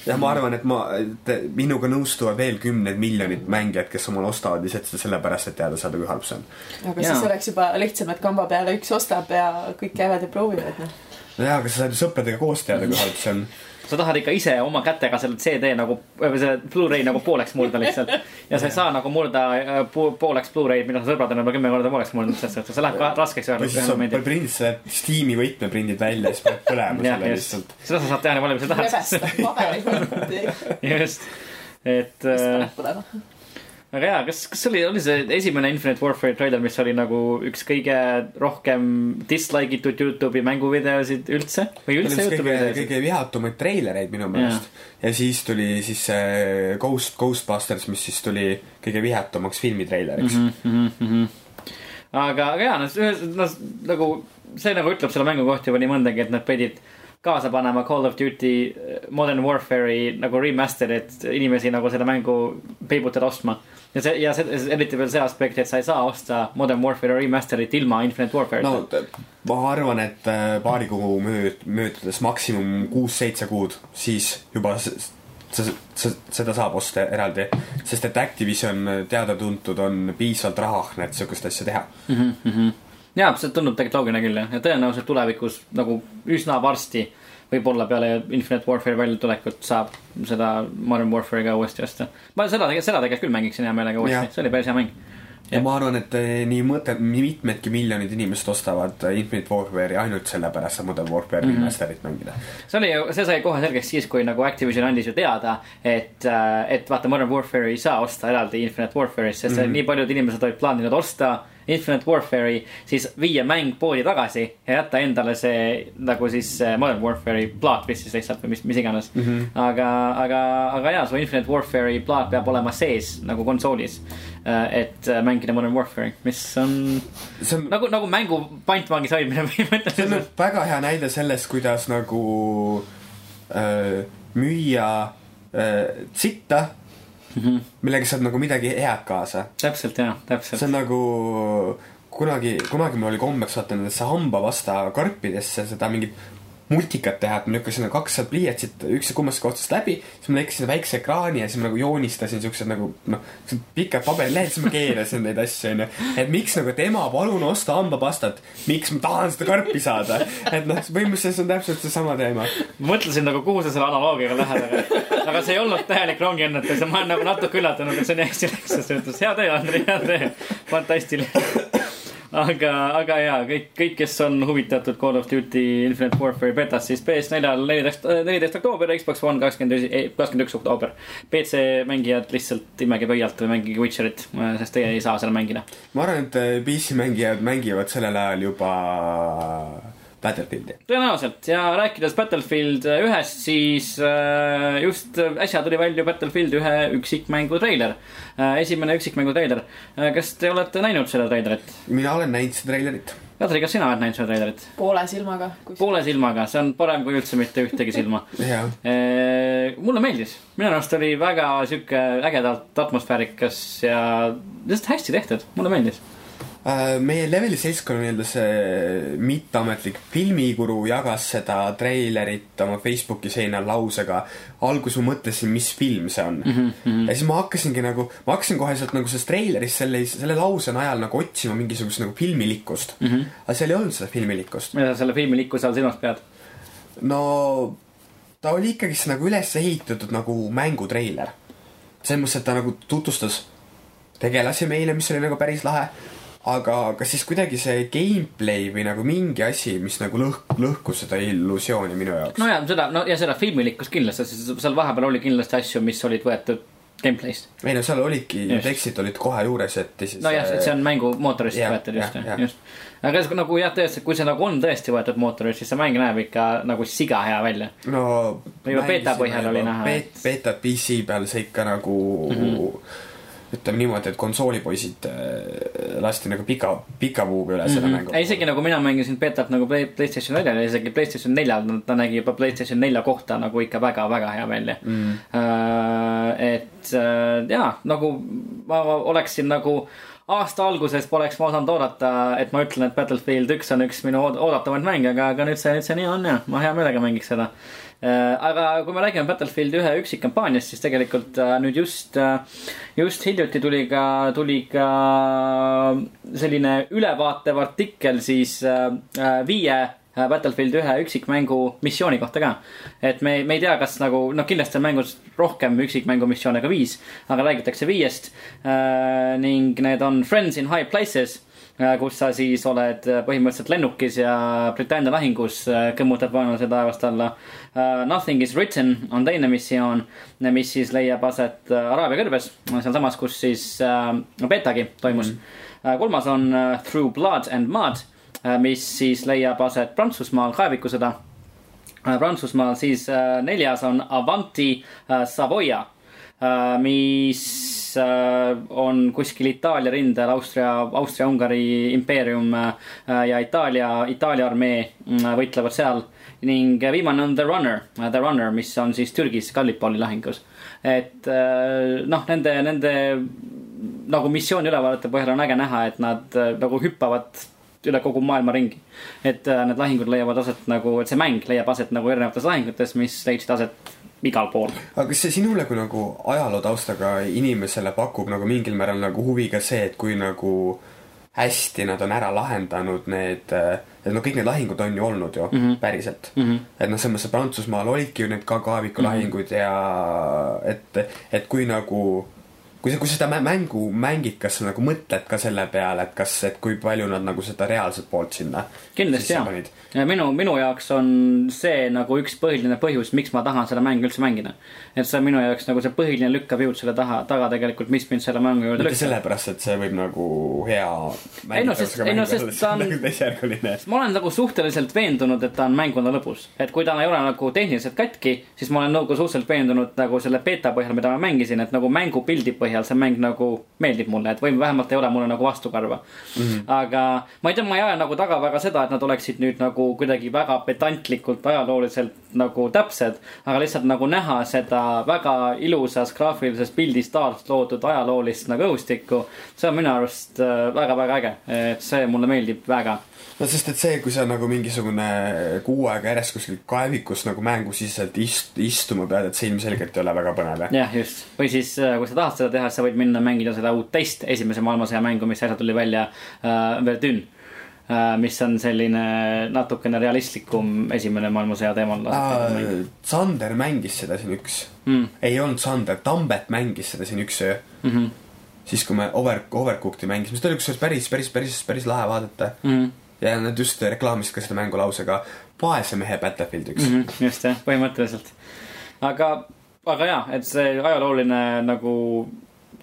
ja ma arvan, et ma, et minuga nõustuvad veel kümned miljonid mängijad, kes omale ostavad lihtsalt seda sellepärast, et teada saada, kui halb see on. aga Jaa. siis oleks juba lihtsam, et kamba peale üks ostab ja kõik käivad ja proovivad, noh. nojah, aga sa saad ju sõpradega koos teada, kui halb see on. Sa tahad ikka ise oma kätega selle CD nagu, või selle Blu-ray nagu pooleks murda lihtsalt. ja sa ei saa nagu murda äh, po pooleks Blu-ray'd, mida sõbrad on juba kümme korda pooleks murdnud, selles suhtes, see läheb ka raskeks ühel või siis momendil. prindid selle Steam'i võtme prindid välja ja siis paned põlema selle lihtsalt., seda sa saad teha nii palju, kui sa tahad. just, et äh, paneb põlema. Aga jaa, kas, kas oli, oli see esimene Infinite Warfare treiler, mis oli nagu üks kõige rohkem dislike itud Youtube'i mänguvideosid üldse või see üldse Youtube'i kõige, videosid? kõige vihatumaid treilereid minu meelest. ja siis tuli siis see Ghost, Ghostbusters, mis siis tuli kõige vihatumaks filmitreileriks mm. mm. -hmm. aga, aga jaa, no, no nagu see nagu ütleb selle mängu kohta juba nii mõndagi, et nad pidid kaasa panema Call of Duty Modern Warfare'i nagu remaster'it inimesi nagu seda mängu peibutada ostma. Ja see, ja see, eriti veel see aspekt, et sa ei saa osta Modern Warfare'i remaster'it ilma Infinite Warfare'ita no ma arvan, et äh, paari kuu mööd-, möödudes maksimum kuus-seitse kuud, siis juba s- s- s- seda saab osta eraldi. sest et Activision teada-tuntud on piisavalt rahahne, et sihukest asja teha. mm. -hmm. jaa, see tundub tegelikult loogiline küll jah, ja tõenäoliselt tulevikus nagu üsna varsti, võib-olla peale Infinite Warfare'i väljatulekut saab seda Modern Warfare'i ka uuesti osta. ma seda seda tegelikult küll mängiksin hea meelega uuesti see oli päris hea mäng. ja ma arvan, et eh, nii mõte, nii mitmedki miljonid inimesed ostavad eh, Infinite Warfare'i ainult sellepärast, et Modern Warfare'i Mhm. remaster'it mängida. see oli ju, see sai kohe selgeks siis, kui nagu Activision andis ju teada, et, et vaata, Modern Warfare'i ei saa osta eraldi Infinite Warfare'ist, sest mm. -hmm. nii paljud inimesed olid plaaninud osta Infinite Warfare'i, siis viia mäng poodi tagasi ja jätta endale see nagu siis see Modern Warfare'i plaat vist siis lihtsalt või mis, mis iganes mm. -hmm. aga, aga, aga jaa, su Infinite Warfare'i plaat peab olema sees nagu konsoolis. et äh, mängida Modern Warfare'i, mis on see on, nagu, nagu mängu pantvangis hoidmine see on põhimõtteliselt. väga hea näide sellest, kuidas nagu äh, müüa äh, sitta mm. -hmm. millega saab nagu midagi head kaasa. täpselt jaa, täpselt see on nagu kunagi, kunagi mul oli kombeks vaata nendesse hambapasta karpidesse seda mingit multikat teha, et ma lükkasin nagu kakssada pliiatsit üks kummast kohtast läbi, siis ma lõikasin väikse ekraani ja siis ma nagu joonistasin siuksed nagu noh, pikad paberilehed, siis ma keerasin neid asju onju. et miks nagu, et ema, palun osta hambapastat, miks ma tahan seda karpi saada. et noh, põhimõtteliselt on täpselt seesama teema. mõtlesin nagu, kuhu sa selle analoogiaga lähed, aga, aga see ei olnud täielik rongiõnnetus ja ma olen nagu natuke üllatunud, et see nii hästi läks, ta ütles hea töö, Andrei, hea töö. fantastiline. aga, aga jaa, kõik, kõik, kes on huvitatud Call of Duty Infinite Warfare'i betast, siis PS4-l neliteist, neliteist oktoober, Xbox One kakskümmend, kakskümmend üks oktoober. PC mängijad lihtsalt imege pöialt või mängige Witcherit, sest teie ei saa seal mängida. ma arvan, et PC mängijad mängivad sellel ajal juba Battlefieldi. tõenäoliselt ja rääkides Battlefield ühest, siis äh, just äsja tuli välja Battlefield ühe üksikmängu treiler. esimene üksikmängu treiler. kas te olete näinud seda treilerit? mina olen näinud seda treilerit. Kadri, kas sina oled näinud seda treilerit? poole silmaga. poole silmaga, see on parem kui üldse mitte ühtegi silma. mulle meeldis, minu arust oli väga sihuke ägedalt atmosfäärikas ja lihtsalt hästi tehtud, mulle meeldis. Äh, meie leveli seltskonna nii-öelda see mitteametlik filmiguru jagas seda treilerit oma Facebooki seinal lausega. alguses ma mõtlesin, mis film see on mm. -hmm. ja siis ma hakkasingi nagu, ma hakkasin kohe sealt nagu sellest treilerist selle, selle lause najal nagu otsima mingisugust nagu filmilikkust mm. -hmm. aga seal ei olnud seda filmilikkust. mida sa selle filmi likkuse all silmas pead? no ta oli ikkagist nagu üles ehitatud nagu mängutreiler. selles mõttes, et ta nagu tutvustas tegelasi meile, mis oli nagu päris lahe. aga, aga siis kuidagi see gameplay või nagu mingi asi, mis nagu lõhk-, lõhkus seda illusiooni minu jaoks no ja seda, no ja seda filmilikkust kindlasti, seal vahepeal oli kindlasti asju, mis olid võetud gameplay'st. ei no seal olidki tekstid olid kohe juures, et siis nojah, et see on mängumootorist Jah, võetud just jah,, jah. just. aga nagu jah, tõesti, kui see nagu on tõesti võetud mootorist, siis see mäng näeb ikka nagu siga hea välja. no Juba beeta põhjal oli näha, beet, et-. beetat PC peal see ikka nagu mm. -hmm. Ütleme niimoodi, et konsoolipoisid äh, lasti nagu pika, pika puuga üle selle mängu. Mhm. ei, isegi nagu mina mängisin beetat nagu Play, Playstation neljal ja isegi Playstation neljal, ta nägi juba Playstation nelja kohta nagu ikka väga-väga hea välja mm.. et äh, jaa, nagu ma oleksin nagu aasta alguses poleks ma osanud oodata, et ma ütlen, et Battlefield üks on üks minu ood- oodatavaid mänge, aga, aga nüüd see, nüüd see nii on ja ma hea meelega mängiks seda. aga kui me räägime Battlefield ühe üksikkampaaniast, siis tegelikult äh, nüüd just, just hiljuti tuli ka, tuli ka selline ülevaatev artikkel siis äh, äh, viie äh, Battlefield ühe üksikmängu missiooni kohta ka. et me, me ei tea, kas nagu, noh, kindlasti on mängus rohkem üksikmängu missioone ka viis, aga räägitakse viiest äh,. ning need on Friends in High Places äh, kus sa siis oled äh, põhimõtteliselt lennukis ja Britannia lahingus äh, kõmmutad vaenlase taevast alla uh,. Nothing is written on teine missioon, mis siis leiab aset uh, Araabia kõrbes, sealsamas, kus siis uh, betagi toimus mm. -hmm. kolmas on uh, Through blood and mud, mis siis leiab aset Prantsusmaal kaevikusõda Äh, Prantsusmaal, siis äh, neljas on Avanti äh, Savoia, mis äh, on kuskil Itaalia rindel Austria, Austria-Ungari impeerium äh, ja Itaalia, Itaalia armee mm, võitlevad seal. ning viimane on The Runner, The Runner, mis on siis Türgis Gallipoli lahingus. et äh, noh, nende, nende nagu missiooni ülevaadete põhjal on äge näha, et nad äh, nagu hüppavad üle kogu maailma ringi. et äh, need lahingud leiavad aset nagu, et see mäng leiab aset nagu erinevates lahingutes, mis leidsid aset igal pool. aga kas see sinule kui nagu ajaloo taustaga inimesele pakub nagu mingil määral nagu huvi ka see, et kui nagu hästi nad on ära lahendanud need, et no kõik need lahingud on ju olnud ju mm -hmm. päriselt mm. -hmm. et noh, selles mõttes, Prantsusmaal olidki ju need ka kaevikulahinguid mm -hmm. ja et, et kui nagu kui sa, kui seda mä- mängu mängid, kas sa nagu mõtled ka selle peale, et kas, et kui palju nad nagu seda reaalset poolt sinna kindlasti jaa ja minu, minu jaoks on see nagu üks põhiline põhjus, miks ma tahan seda mängu üldse mängida. et see on minu jaoks nagu see põhiline lükkav jõud selle taha, taga tegelikult, mis mind selle mängu juurde lükkab. sellepärast, et see võib nagu hea Ei no sest- ei no sest ta on- ma olen nagu suhteliselt veendunud, et ta on mänguna lõbus. et kui ta ei ole nagu tehniliselt katki, siis ma olen nagu suhteliselt veendunud nagu selle beeta põhjal, mida ma mängisin, et nagu mängupildi põhjal see mäng nagu meeldib mulle, et või vähemalt ei ole mulle nagu vastukarva mm. -hmm. aga ma ei tea, ma ei aja nagu taga väga seda, et nad oleksid nüüd nagu kuidagi väga pedantlikult ajalooliselt nagu täpsed, aga lihtsalt nagu näha seda väga ilusas graafilises pildis taas loodud ajaloolist nagu õhustikku. see on minu arust väga-väga äge, et see mulle meeldib väga no sest, et see, kui sa nagu mingisugune kuu aega järjest kuskil kaevikus nagu mängusiseselt ist-, istuma pead, et see ilmselgelt ei ole väga põnev. jah, just. või siis, kui sa tahad seda teha, siis sa võid minna mängida seda uut teist esimese maailmasõja mängu, mis äsja tuli välja äh,, Verdun äh,. mis on selline natukene realistlikum esimene maailmasõja teemal. Sander mängis seda siin üks Mm. ei olnud Sander, Tambet mängis seda siin üks öö. Mm -hmm. siis, kui me Over, Overcooked'i mängisime, seda oli kusjuures päris, päris, päris, päris lahe vaadata. Mm -hmm. Ja nad just reklaamisid ka seda mängu lausega vaese mehe Battlefield üks mm. Mm -hmm, just jah, põhimõtteliselt. aga, aga jaa, et see ajalooline nagu,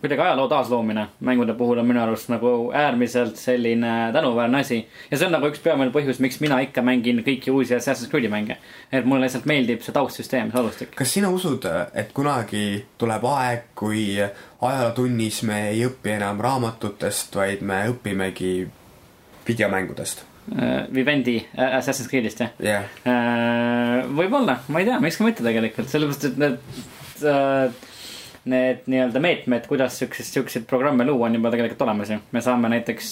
kuidagi ajaloo taasloomine mängude puhul on minu arust nagu äärmiselt selline tänuväärne asi. ja see on nagu üks peamine põhjus, miks mina ikka mängin kõiki uusi Assassin's Creed'i mänge. et mulle lihtsalt meeldib see taustsüsteem, see alustik. kas sina usud, et kunagi tuleb aeg, kui ajalootunnis me ei õpi enam raamatutest, vaid me õpimegi videomängudest? Vivendi äh, Assassin's Creed'ist jah? jah, võib-olla, ma ei tea, miks ka mitte tegelikult, sellepärast et need, need nii-öelda meetmed, kuidas siukseid, siukseid programme luua, on juba tegelikult olemas ju. me saame näiteks,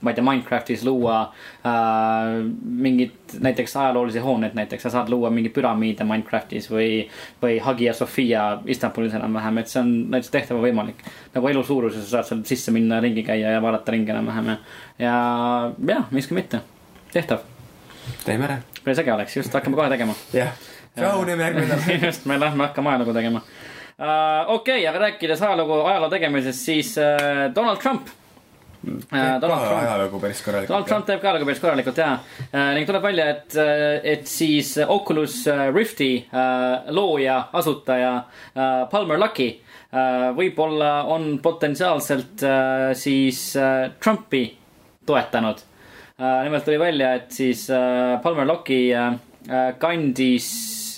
ma ei tea, Minecraftis luua äh, mingit näiteks ajaloolisi hooneid näiteks, sa saad luua mingeid püramiide Minecraftis või, või Hagia Sophia Istanbulis enam-vähem, et see on näiteks tehtav ja võimalik. nagu elu suuruses sa saad seal sisse minna, ringi käia ja vaadata ringi enam-vähem ja, ja jah, miks ka mitte, tehtav teeme ära. päris äge oleks, just hakkame kohe tegema. jah, rahuneme järgmine nädal. just, me lähme hakkame ajalugu tegema. Okei okay,, aga rääkides ajalugu, ajaloo tegemisest, siis uh, Donald Trump uh,. Donald Trump, ajalugu päris Donald korralikult. Trump teeb ka ajalugu päris korralikult ja uh, ning tuleb välja, et, et siis Oculus Rifti looja, asutaja Palmer Lucky võib-olla on potentsiaalselt siis Trumpi toetanud nimelt tuli välja, et siis Palmer Lucky kandis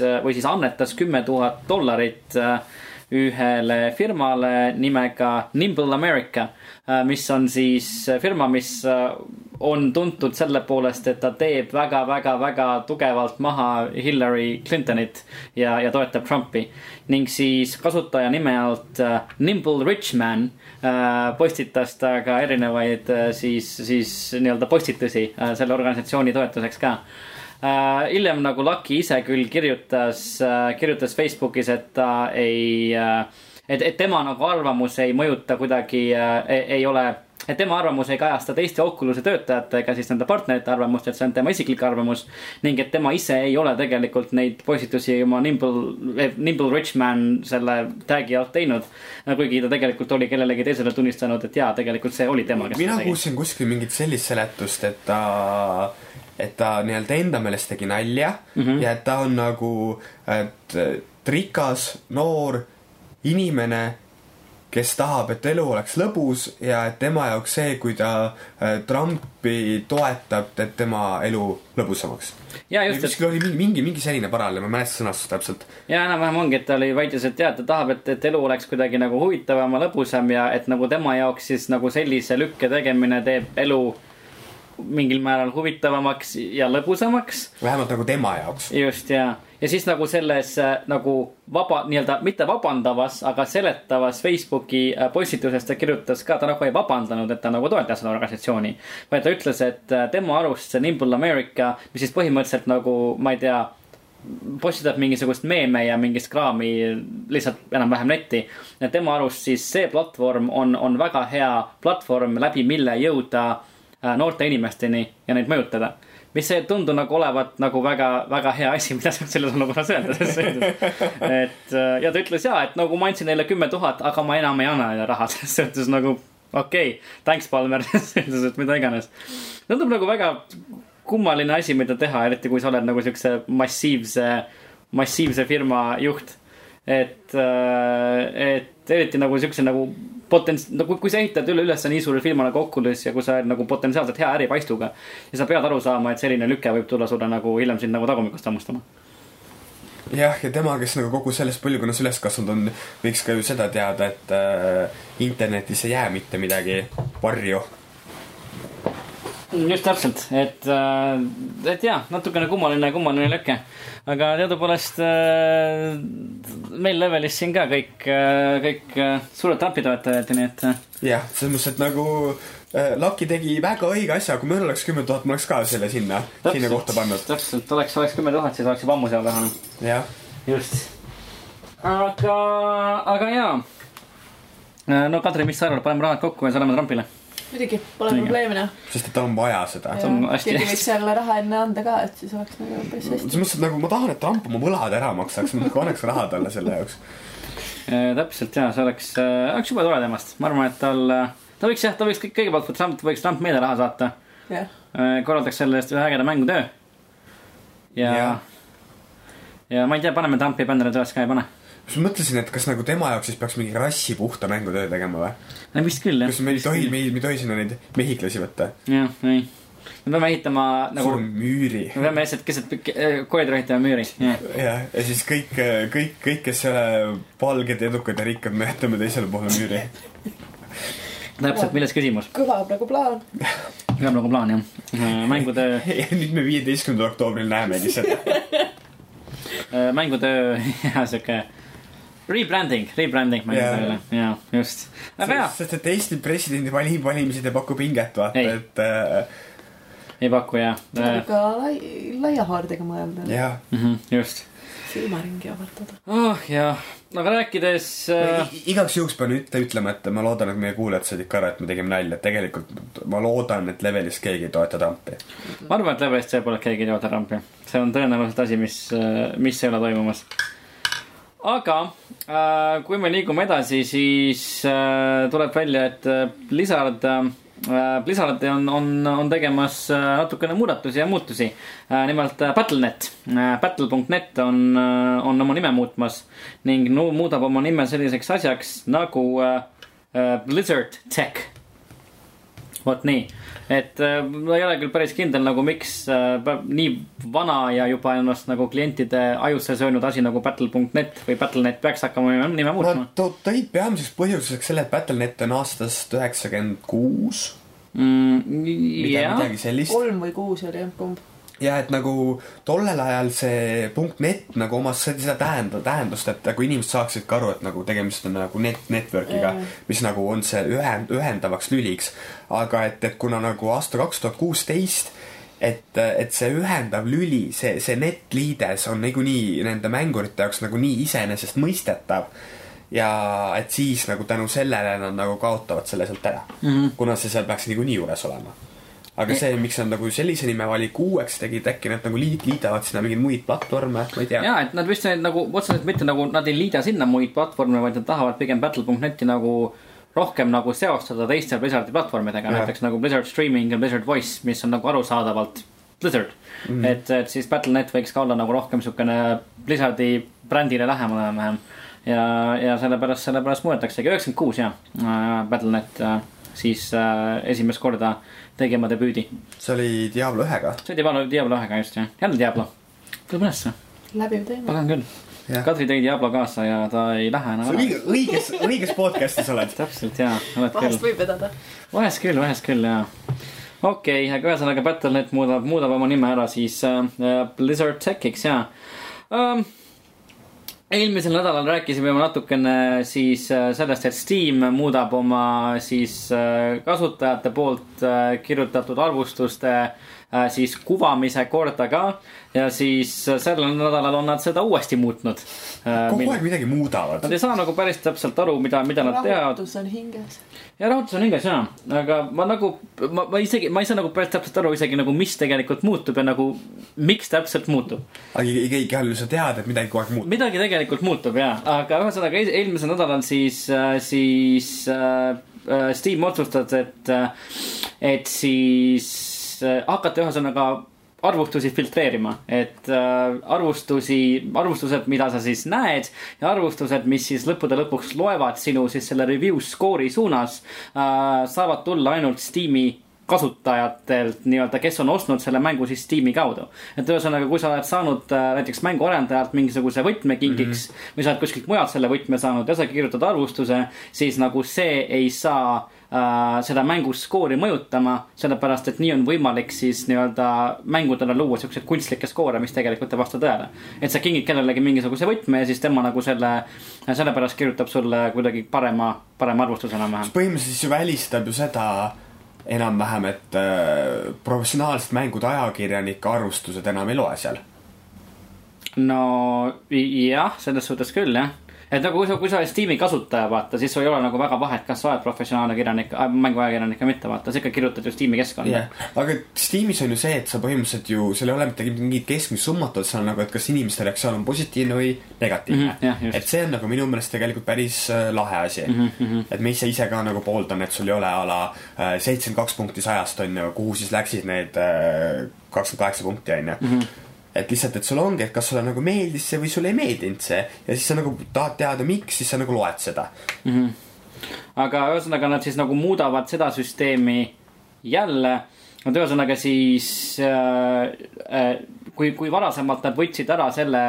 uh, või siis annetas kümme tuhat dollarit uh, ühele firmale nimega Nimble America, mis on siis firma, mis äh, on tuntud selle poolest, et ta teeb väga-väga-väga tugevalt maha Hillary Clintonit ja, ja toetab Trumpi. ning siis kasutaja nime alt äh, Nimble Richman äh, postitas ta ka erinevaid äh, siis, siis nii-öelda postitusi äh, selle organisatsiooni toetuseks ka hiljem nagu Lucky ise küll kirjutas uh,, kirjutas Facebookis, et ta ei uh,, et, et tema nagu arvamus ei mõjuta kuidagi uh,, ei ole, et tema arvamus ei kajasta teiste Oculus'e töötajate ega siis nende partnerite arvamust, et see on tema isiklik arvamus. ning et tema ise ei ole tegelikult neid postitusi oma Nimble, Nimble Richman selle tag'i alt teinud. kuigi ta tegelikult oli kellelegi teisele tunnistanud, et jaa, tegelikult see oli tema, kes mina kuulsin kuskil mingit sellist seletust, et ta, et ta nii-öelda enda meelest tegi nalja mm. -hmm. ja et ta on nagu, et et rikas, noor inimene, kes tahab, et elu oleks lõbus ja et tema jaoks see, kui ta äh, Trumpi toetab, teeb tema elu lõbusamaks. ja just, et kuskil oli mingi, mingi, mingi selline paralleel, ma ei mäleta sõnastust täpselt. ja enam-vähem ongi, et ta oli väitis, et jah, ta tahab, et, et elu oleks kuidagi nagu huvitavam ja lõbusam ja et nagu tema jaoks siis nagu sellise lükke tegemine teeb elu mingil määral huvitavamaks ja lõbusamaks. vähemalt nagu tema jaoks. just ja, ja siis nagu selles äh, nagu vaba, nii-öelda mitte vabandavas, aga seletavas Facebooki äh, postituses ta kirjutas ka, ta nagu ei vabandanud, et ta nagu toetas seda organisatsiooni. vaid ta ütles, et äh, tema arust see Nimble America, mis siis põhimõtteliselt nagu, ma ei tea postitab mingisugust meeme ja mingist kraami lihtsalt enam-vähem netti. tema arust siis see platvorm on, on väga hea platvorm, läbi mille jõuda äh, noorte inimesteni ja neid mõjutada. mis ei tundu nagu olevat nagu väga, väga hea asi, mida saab selles olukorras öelda, selles suhtes. et äh, ja ta ütles ja, et nagu ma andsin neile kümme tuhat, aga ma enam ei anna neile raha, selles suhtes nagu okei okay,, thanks, Palmer, selles suhtes, et mida iganes. tundub nagu väga kummaline asi, mida teha, eriti kui sa oled nagu siukse massiivse, massiivse firma juht. Et, äh, et eriti nagu siukse nagu potents-, no kui, kui sa ehitad üleüles nii suure firma nagu Oculus ja kui sa oled nagu potentsiaalselt hea äripaistuga. ja sa pead aru saama, et selline lüke võib tulla sulle nagu hiljem sind nagu tagumikust hammustama. jah, ja tema, kes nagu kogu selles põlvkonnas üles kasvanud on, võiks ka ju seda teada, et äh, internetis ei jää mitte midagi varju just täpselt, et, äh, et jaa, natukene kummaline, kummaline lüke. aga teadupoolest äh, meil levelis siin ka kõik, äh, kõik suured Trumpi toetajad, nii et. jah, selles mõttes, et nagu Lucky tegi väga õige asja, kui meil oleks kümme tuhat, ma oleks ka selle sinna, sinna kohta pannud. täpselt, oleks, oleks kümme tuhat, siis oleks juba ammu seal taha. jah. just. aga, aga jaa. no Kadri, mis sa arvad, paneme rahad kokku ja saadame Trumpile muidugi, pole probleemi noh. sest et tal on vaja seda. keegi võiks selle raha enne anda ka, et siis oleks nagu päris hästi. selles mõttes, et nagu ma tahan, et Trump oma võlad ära maksaks, ma nagu annaks raha talle selle jaoks äh, täpselt ja see oleks, äh, oleks jube tore temast, ma arvan, et tal, äh, ta võiks jah, ta võiks kõigepealt, kui Trump võiks Trump meile raha saata yeah.. korraldaks selle eest ühe ägeda mängutöö. ja, ja., ja ma ei tea, paneme Trumpi bändile töös ka ei pane siis ma mõtlesin, et kas nagu tema jaoks siis peaks mingi rassi puhta mängutöö tegema või? no vist küll jah. kas me ei tohi, me ei, me ei tohi sinna neid mehhiklasi võtta? jah, ei. me peame ehitama nagu. suure müüri. me peame lihtsalt keset koridori ehitama müüri. jah, ja siis kõik, kõik, kõik, kes ei ole valged, edukad ja rikkad, me jätame teisele poole müüri täpselt, milles küsimus? kõlab nagu plaan. kõlab nagu plaan jah. mängutöö ja nüüd me viieteistkümnendal oktoobril näemegi seda mängutöö ja sihuke Rebranding, rebranding mängudele yeah., jaa, just. aga jaa. sest, et Eesti presidendi valim-, valimised ei paku pinget, vaata, et äh,. ei paku jah. tuleb ka lai, laia haardega mõelda. jah mm -hmm,, just. silmaringi avardada. oh jah, aga rääkides äh.... igaks juhuks pean ütle, ütlema, et ma loodan, et meie kuulajad said ikka aru, et me tegime nalja, et tegelikult ma loodan, et Levelis keegi ei toeta Trumpi. ma arvan, et Levelist tõepoolest keegi ei toeta Trumpi. see on tõenäoliselt asi, mis, äh, mis ei ole toimumas aga äh, kui me liigume edasi, siis äh, tuleb välja, et äh, Blizzard äh,, Blizzard on, on, on tegemas äh, natukene muudatusi ja muutusi äh,. nimelt Battle.net battle.net on on oma nime muutmas ning muudab oma nime selliseks asjaks nagu Blizzard Tech. Vot nii et äh, ma ei ole küll päris kindel nagu miks äh, nii vana ja juba ennast nagu klientide ajusse söönud asi nagu battle.net või Battle.net peaks hakkama nime muutma. Nad tõid peamiseks põhjuseks selle, et Battle.net on aastast üheksakümmend kuus. Mm, midagi sellist. kolm või kuus oli jah, kumb ja et nagu tollel ajal see punkt net nagu omas seda tähenda-, tähendust, et nagu inimesed saaksid ka aru, et nagu tegemist on nagu net, network'iga mm., mis nagu on see ühend-, ühendavaks lüliks. aga et, et kuna nagu aasta kaks tuhat kuusteist et, et see ühendav lüli, see, see netliides on niikuinii nende mängurite jaoks nagu nii iseenesestmõistetav ja et siis nagu tänu sellele nad nagu kaotavad selle sealt ära mm. -hmm. kuna see seal peaks niikuinii juures olema aga see, miks nad nagu sellise nime valiku uueks tegid, äkki nad nagu liit-, liidavad sinna mingeid muid platvorme, ma ei tea. ja, et nad vist nagu otseselt mitte nagu, nad ei liida sinna muid platvorme, vaid nad tahavad pigem Battle.net'i nagu rohkem nagu seostada teiste Blizzardi platvormidega, näiteks nagu Blizzard Streaming ja Blizzard Voice, mis on nagu arusaadavalt Blizzard mm. -hmm. et, et siis Battle.net võiks ka olla nagu rohkem siukene Blizzardi brändile lähemal enam-vähem. ja, ja sellepärast, sellepärast muudetaksegi, üheksakümmend kuus jah äh,, Battle.net äh, siis äh, esimest korda äh, tegema debüüdi. see oli Diablo ühega? see oli Diablo, Diablo ühega just jah, jälle Diablo. tuleb ülesse. läbiv teema. pagan küll. Kadri tõi Diablo kaasa ja ta ei lähe enam ära. õiges, õiges podcast'is oled. täpselt jaa, oled küll. vahest võib vedada. vahest küll, vahest küll jaa. okei okay,, aga ühesõnaga Battle.net muudab, muudab oma nime ära siis äh, Blizzard Techiks jaa um, eelmisel nädalal rääkisime natukene siis äh, sellest, et Steam muudab oma siis äh, kasutajate poolt äh, kirjutatud arvustuste äh, siis kuvamise korda ka ja siis äh, sellel nädalal on nad seda uuesti muutnud äh,. kogu aeg midagi muudavad. Nad ei saa nagu päris täpselt aru, mida, mida nad teevad. rahutus on hinges. ja rahutus on hinges jaa, aga ma nagu, ma, ma isegi, ma ei saa nagu päris täpselt aru isegi nagu, mis tegelikult muutub ja nagu miks täpselt muutub. aga igal juhul sa tead, et midagi kogu aeg muutub. midagi tegelikult muutub jaa, aga ühesõnaga eelmisel nädalal siis, äh, siis äh, äh, Steam otsustas, et, äh, et siis äh, hakata ühesõnaga arvustusi filtreerima, et äh, arvustusi, arvustused, mida sa siis näed ja arvustused, mis siis lõppude lõpuks loevad sinu siis selle review score'i suunas äh,, saavad tulla ainult Steam'i kasutajatelt nii-öelda, kes on ostnud selle mängu siis Steam'i kaudu. et ühesõnaga, kui sa oled saanud äh, näiteks mänguarendajalt mingisuguse võtme kingiks mm -hmm. või sa oled kuskilt mujalt selle võtme saanud ja sa kirjutad arvustuse, siis nagu see ei saa äh, seda mängu skoori mõjutama, sellepärast et nii on võimalik siis nii-öelda mängudele luua siukseid kunstlikke skoore, mis tegelikult ei vasta tõele. et sa kingid kellelegi mingisuguse võtme ja siis tema nagu selle, sellepärast kirjutab sulle kuidagi parema, parema arvustuse enam-vähem. põhimõtteliselt siis ju välistab ju seda enam-vähem, et äh, professionaalsed mängude ajakirjanike arvustused enam ei loe seal. no jah, selles suhtes küll jah et nagu kui sa, kui sa oled Steam'i kasutaja, vaata, siis sul ei ole nagu väga vahet, kas sa oled professionaalne kirjanik äh,, mänguajakirjanik või mitte, vaata, sa ikka kirjutad ju Steam'i keskkonda yeah.. aga Steam'is on ju see, et sa põhimõtteliselt ju, seal ei ole mitte mingit keskmist summat, vaid seal on nagu, et kas inimeste reaktsioon on positiivne või negatiivne mm. -hmm, yeah, et see on nagu minu meelest tegelikult päris äh, lahe asi mm. -hmm. et ma ise, ise ka nagu pooldan, et sul ei ole a la äh, seitsekümmend kaks punkti sajast on ju, kuhu siis läksid need kakskümmend kaheksa punkti on ju mhm et lihtsalt, et sul ongi, et kas sulle nagu meeldis see või sulle ei meeldinud see ja siis sa nagu tahad teada, miks, siis sa nagu loed seda mm. -hmm. aga ühesõnaga nad siis nagu muudavad seda süsteemi jälle. et ühesõnaga siis äh, äh, kui, kui varasemalt nad võtsid ära selle,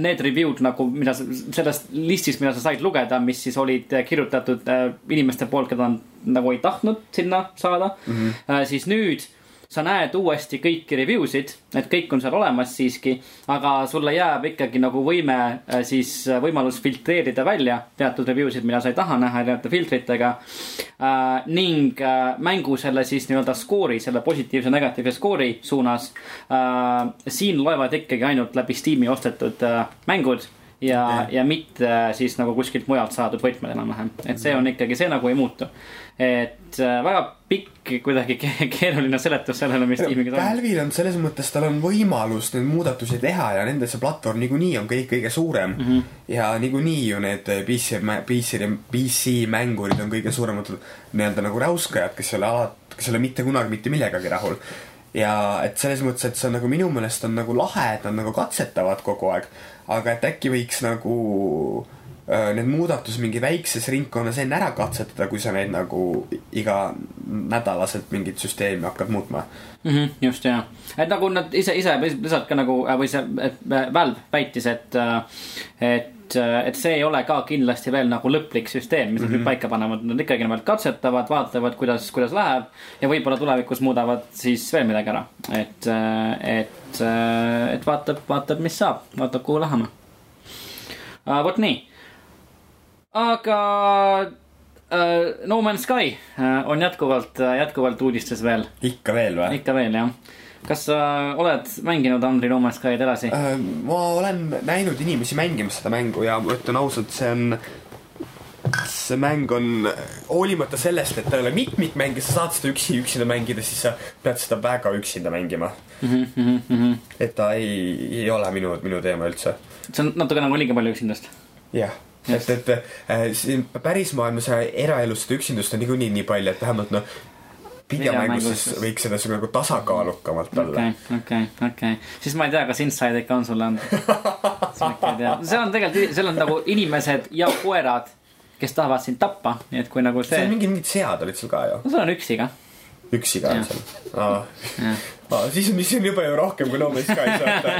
need review'd nagu, mida sellest listist, mida sa said lugeda, mis siis olid kirjutatud äh, inimeste poolt, keda nad nagu ei tahtnud sinna saada mm, -hmm. siis nüüd sa näed uuesti kõiki review sid, et kõik on seal olemas siiski, aga sulle jääb ikkagi nagu võime äh, siis äh, võimalus filtreerida välja teatud review sid, mida sa ei taha näha erinevate filtritega äh,. ning äh, mängu selle siis nii-öelda skoori, selle positiivse, negatiivse skoori suunas äh,. siin loevad ikkagi ainult läbi Steam'i ostetud äh, mängud ja, ja mitte siis nagu kuskilt mujalt saadud võtmed enam-vähem, et see on ikkagi, see nagu ei muutu et äh, väga pikk kuidagi keeruline seletus sellele, mis tiimiga toimub. Valve'il on selles mõttes, tal on võimalus neid muudatusi teha ja nende see platvorm niikuinii on kõik kõige suurem mm. -hmm. ja niikuinii ju need PC, PC, PC mängurid on kõige suuremad nii-öelda nagu räuskajad, kes ei ole alati, kes ei ole mitte kunagi mitte millegagi rahul. ja et selles mõttes, et see on nagu minu meelest on nagu lahe, et nad nagu katsetavad kogu aeg, aga et äkki võiks nagu Äh, need muudatused mingi väikses ringkonnas enne ära katsetada, kui sa neid nagu iganädalaselt mingit süsteemi hakkad muutma mm. -hmm, just ja, et nagu nad ise, ise lihtsalt ka nagu äh, või see, et äh, Valve väitis, et, et, et see ei ole ka kindlasti veel nagu lõplik süsteem, mis nad mm -hmm. nüüd paika panevad, nad ikkagi nimelt katsetavad, vaatavad, kuidas, kuidas läheb. ja võib-olla tulevikus muudavad siis veel midagi ära, et, et, et vaatab, vaatab, mis saab, vaatab, kuhu läheme. vot nii aga äh, No Man's Sky äh, on jätkuvalt, äh, jätkuvalt uudistes veel. ikka veel või? ikka veel, jah. kas sa oled mänginud Andri No Man's Sky'd edasi äh,? ma olen näinud inimesi mängimas seda mängu ja ma ütlen ausalt, see on see mäng on, hoolimata sellest, et ta ei ole mitmikmäng ja sa saad seda üksi, üksinda mängida, siis sa pead seda väga üksinda mängima mm. -hmm. et ta ei, ei ole minu, minu teema üldse. see on natuke nagu liiga palju üksindust. jah et, et äh, siin pärismaailmas ja eraelus seda üksindust on niikuinii nii palju, et vähemalt noh, videomänguses võiks seda sihuke nagu tasakaalukamalt olla. okei, okei, okei, siis ma ei tea, kas Inside ikka on sulle andnud. seal on tegelikult, seal on nagu inimesed ja koerad, kes tahavad sind tappa, nii et kui nagu see. seal mingid, mingid sead olid seal ka ju. no seal on üksi ka. üksi ka on seal aa. siis on, siis on juba ju rohkem kui No Man's Sky's vaata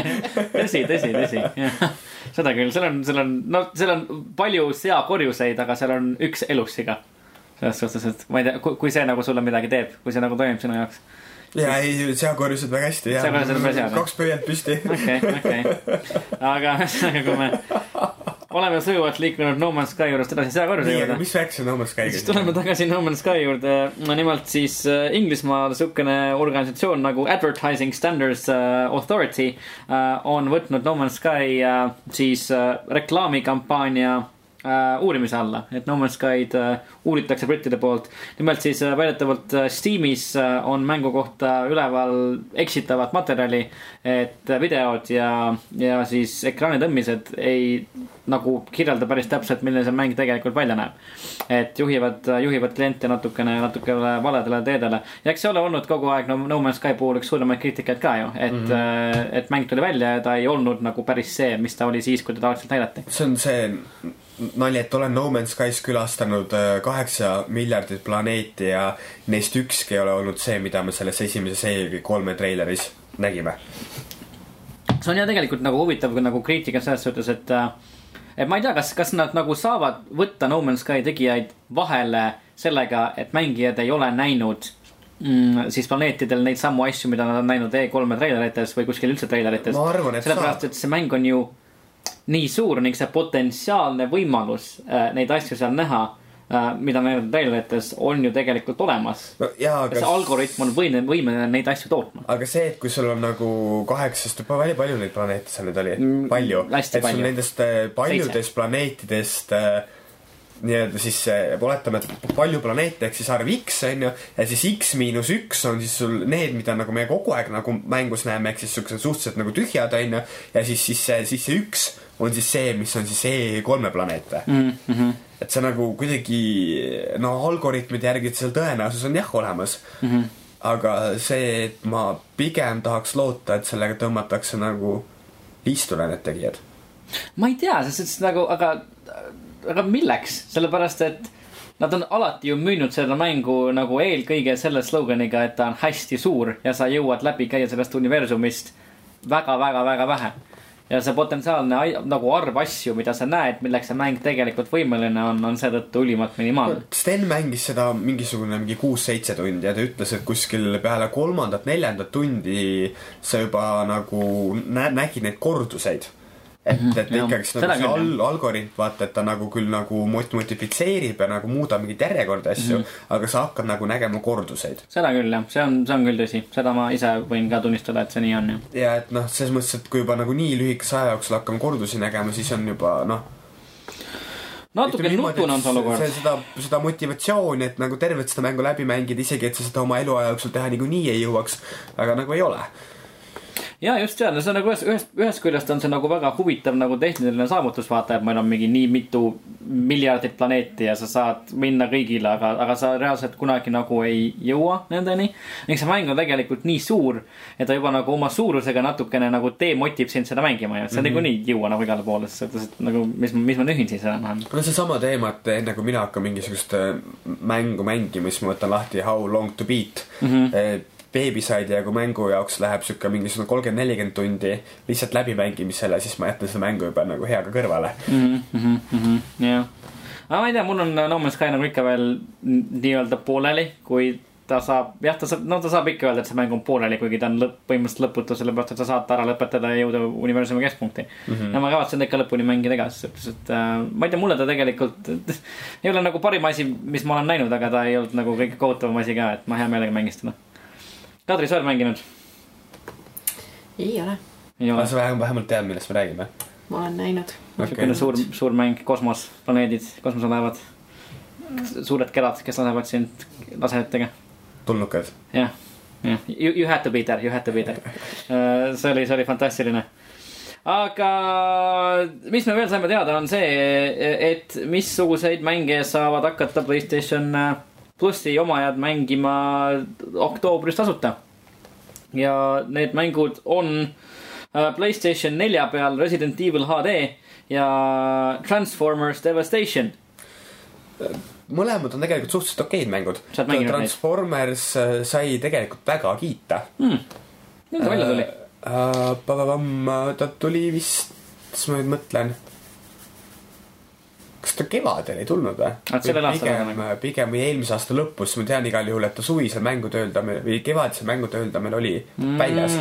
tõsi, tõsi, tõsi, jah seda küll, seal on, seal on, no seal on palju seakorjuseid, aga seal on üks elussiga. selles suhtes, et ma ei tea, kui see nagu sulle midagi teeb, kui see nagu toimib sinu jaoks. ja ei, seakorjused väga hästi. seakorjused on päris head. kaks pöialt püsti. okei, okei. aga ühesõnaga, kui me, oleme sujuvalt liikunud No Man's Sky juurest edasi aga juurde. mis rääkis No Man's Sky'ga siis tuleme tagasi No Man's Sky juurde. nimelt siis äh, Inglismaal niisugune organisatsioon nagu Advertising Standards äh, Authority äh, on võtnud No Man's Sky siis reklaamikampaania äh, uurimise alla, et No Man's Sky'd äh, uuritakse brittide poolt. nimelt siis äh, väidetavalt äh, Steamis äh, on mängu kohta üleval eksitavat materjali, et äh, videod ja, ja siis ekraanitõmmised ei nagu kirjelda päris täpselt, milline see mäng tegelikult välja näeb. et juhivad, juhivad kliente natukene, natukene valedele teedele ja eks see ole olnud kogu aeg no, No Man's Sky puhul üks suuremaid kriitikaid ka ju, et mm, -hmm. et mäng tuli välja ja ta ei olnud nagu päris see, mis ta oli siis, kui teda algselt näidati. see on see nali, et olen No Man's Skys külastanud äh, kaheksa miljardit planeeti ja neist ükski ei ole olnud see, mida me selles esimeses E3-e treileris nägime. see on ja tegelikult nagu huvitav nagu kriitika selles suhtes, et, et ma ei tea, kas, kas nad nagu saavad võtta No Man's Sky tegijaid vahele sellega, et mängijad ei ole näinud mm, siis planeetidel neid samu asju, mida nad on näinud E3-e treilerites või kuskil üldse treilerites. sellepärast, et see mäng on ju nii suur ning see potentsiaalne võimalus äh, neid asju seal näha äh,, mida näidati treilerites, on ju tegelikult olemas. no ja see aga, algoritm on võimeline, võimeline neid asju tootma. aga see, et kui sul on nagu kaheksast, palju, palju neid planeete seal nüüd oli Mm, palju? hästi et sul nendest äh, paljudest planeetidest äh, nii-öelda siis äh, oletame, et palju planeete ehk siis arv X on ju ja siis X miinus üks on siis sul need, mida nagu me kogu aeg nagu mängus näeme, ehk siis siuksed suhteliselt nagu tühjad on ju ja siis, siis see, siis see üks on siis see, mis on siis E3-e planeete Mm -hmm. et see nagu kuidagi no algoritmide järgi seal tõenäosus on jah olemas mm. -hmm. aga see, et ma pigem tahaks loota, et sellega tõmmatakse nagu liistule need tegijad. ma ei tea, selles suhtes nagu, aga, aga milleks, sellepärast et nad on alati ju müünud seda mängu nagu eelkõige selle sloganiga, et ta on hästi suur ja sa jõuad läbi käia sellest universumist väga-väga-väga vähe. ja see potentsiaalne nagu arv asju, mida sa näed, milleks see mäng tegelikult võimeline on, on seetõttu ülimalt minimaalne. Sten mängis seda mingisugune mingi kuus-seitse tundi ja ta ütles, et kuskil peale kolmandat-neljandat tundi sa juba nagu nä-, nägid neid korduseid. et, et jah. ikkagi Seda nagu see al-, algoritm, vaata, et ta nagu küll nagu mot-, modifitseerib ja nagu muudab mingeid järjekorda asju mm, -hmm. aga sa hakkad nagu nägema korduseid. seda küll jah, see on, see on küll tõsi, seda ma ise võin ka tunnistada, et see nii on ju. ja et noh, selles mõttes, et kui juba nagu nii lühikese aja jooksul hakkame kordusi nägema, siis on juba noh. natuke nutune on see olukord. seda, seda motivatsiooni, et nagu tervet seda mängu läbi mängida, isegi et sa seda oma eluaja jooksul teha niikuinii ei jõuaks, aga nagu ei ole. Ja just seal, see on nagu ühest, ühest, ühest küljest on see nagu väga huvitav nagu tehniline saavutus, vaata, et meil on mingi nii mitu miljardit planeeti ja sa saad minna kõigile, aga, aga sa reaalselt kunagi nagu ei jõua nendeni. ning see mäng on tegelikult nii suur, et ta juba nagu oma suurusega natukene nagu demotib sind seda mängima ja sa mm -hmm. niikuinii ei jõua nagu igale poole, selles suhtes, et nagu mis, mis ma nühin siis enam-vähem. no seesama teema, et enne kui mina hakkan mingisugust äh, mängu mängima, siis ma võtan lahti How long to beat mm. -hmm. Beebiside jagu mängu jaoks läheb sihuke mingisugune kolmkümmend, nelikümmend tundi lihtsalt läbimängimisele, siis ma jätan seda mängu juba nagu heaga kõrvale. jah, aga ma ei tea, mul on No Man's Sky nagu ikka veel nii-öelda pooleli, kui ta saab, jah, ta saab, no ta saab ikka öelda, et see mäng on pooleli, kuigi ta on lõpp, põhimõtteliselt lõputu, sellepärast et sa saad ta ära lõpetada ja jõuda universumi keskpunkti mm. -hmm. ja ma kavatsen ta ikka lõpuni mängida ka, suhtes, et äh, ma ei tea, mulle ta tegelikult ei ole nagu parim asi, mis ma olen näinud, aga ta ei olnud nagu kõige kohutavam asi ka, et ma hea meelega mängiks teda. Kadri, sa oled mänginud? ei ole, aga. sa vähem- vähemalt tead, millest me räägime. ma olen näinud. niisugune suur, suur mäng, kosmos, planeedid, kosmoselaevad. suured kelad, kes lasevad sind laseritega. tulnukad. jah, jah, you, you had to be there, you had to be there. see oli, see oli fantastiline. aga mis me veel saime teada, on see, et missuguseid mänge saavad hakata Playstation plussi omajad mängima oktoobris tasuta. ja need mängud on äh, Playstation nelja peal Resident Evil HD ja Transformers Devastation. mõlemad on tegelikult suhteliselt okeid mängud. Mänginud neid? Transformers äh, sai tegelikult väga kiita. millal ta välja tuli? Uh, ta tuli vist, kas ma nüüd mõtlen. Kas ta kevadel ei tulnud või? Pigem, pigem või eelmise aasta lõpus, ma tean igal juhul, et ta suvisel mängude öeldamine või kevadisel mängude öeldamine oli mm, väljas.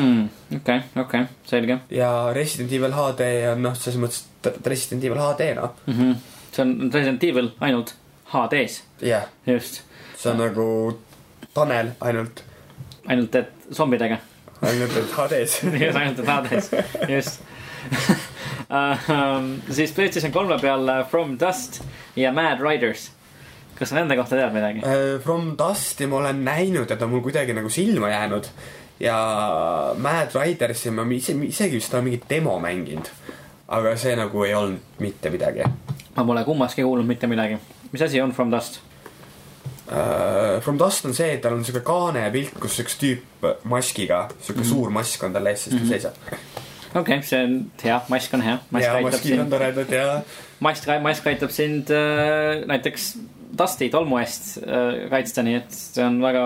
okei, okei, selge. ja Resident Evil HD on noh, selles mõttes Resident Evil HD noh mm. -hmm. see on Resident Evil ainult HD-s. jah yeah.. just. see on nagu Tanel ainult. ainult, et zombidega. ainult, et HD-s just, ainult, et HD-s, just siis PlayStation kolme peal uh, From Dust ja Mad Riders. kas sa nende kohta tead midagi uh,? From Dusti ma olen näinud ja ta on mul kuidagi nagu silma jäänud. ja Mad Ridersi ma ise, isegi vist olen mingit demo mänginud. aga see nagu ei olnud mitte midagi. ma pole kummaski kuulnud mitte midagi. mis asi on From Dust? Uh, From Dust on see, et tal on siuke kaane pilt, kus üks tüüp maskiga, siuke mm -hmm. suur mask on tal ees, siis ta mm -hmm. seisab okei okay,, see on hea, mask on hea. ja maskid on toredad ja. mask, mask aitab sind äh, näiteks Dusti tolmu eest äh, kaitsta, nii et see on väga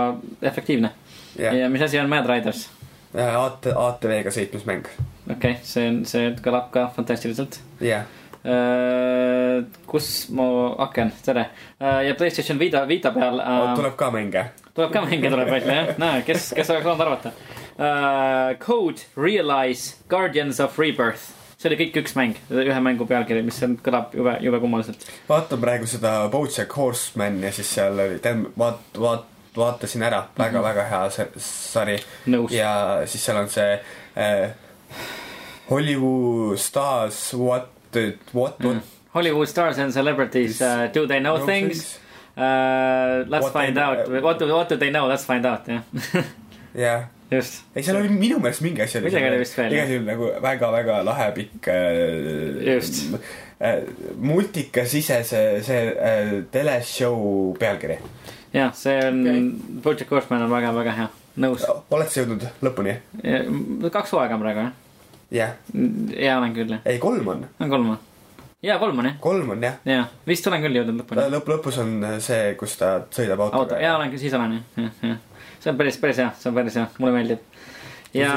efektiivne. ja mis asi on Mad Riders? AT, ATV-ga sõitmismäng. okei okay,, see on, see kõlab ka fantastiliselt. jah uh,. kus mu aken, tere uh,. ja Playstation Vita, Vita peal uh,. tuleb ka mänge. tuleb ka mänge, tuleb välja jah, näe, kes, kes oleks saanud arvata uh,. Code, Realize, Guardians of Rebirth see oli kõik üks mäng, ühe mängu pealkiri, mis on, kõlab jube, jube kummaliselt. vaatan praegu seda Bojack Horseman ja siis seal oli, tähendab, vaat-, vaat-, vaatasin ära väga,, väga-väga mhm. hea sari. ja siis seal on see äh, Hollywood Stars What, what, what mm.? Hollywood Stars and Celebrities uh,, Do they know, know things, things?? Uh, let's what find out, what do, what do they know, let's find out, jah. jah just. ei, seal oli minu meelest mingi asi. midagi oli vist veel. igal juhul nagu väga-väga lahe pikk äh,. just äh,. multikasisese see äh, teleshow pealkiri. jah, see on okay., Project Horseman on väga-väga hea, nõus. oled sa jõudnud lõpuni? kaks hooaega on praegu, jah? jah. jaa, olen küll, jah. ei, kolm on. on kolm või? jaa, kolm on jah. kolm on jah. jaa, vist olen küll jõudnud lõpuni. lõpp, lõpus on see, kus ta sõidab autoga. auto, jaa, olen küll, siis olen jah, jah, jah see on päris, päris hea, see on päris hea, mulle meeldib. ja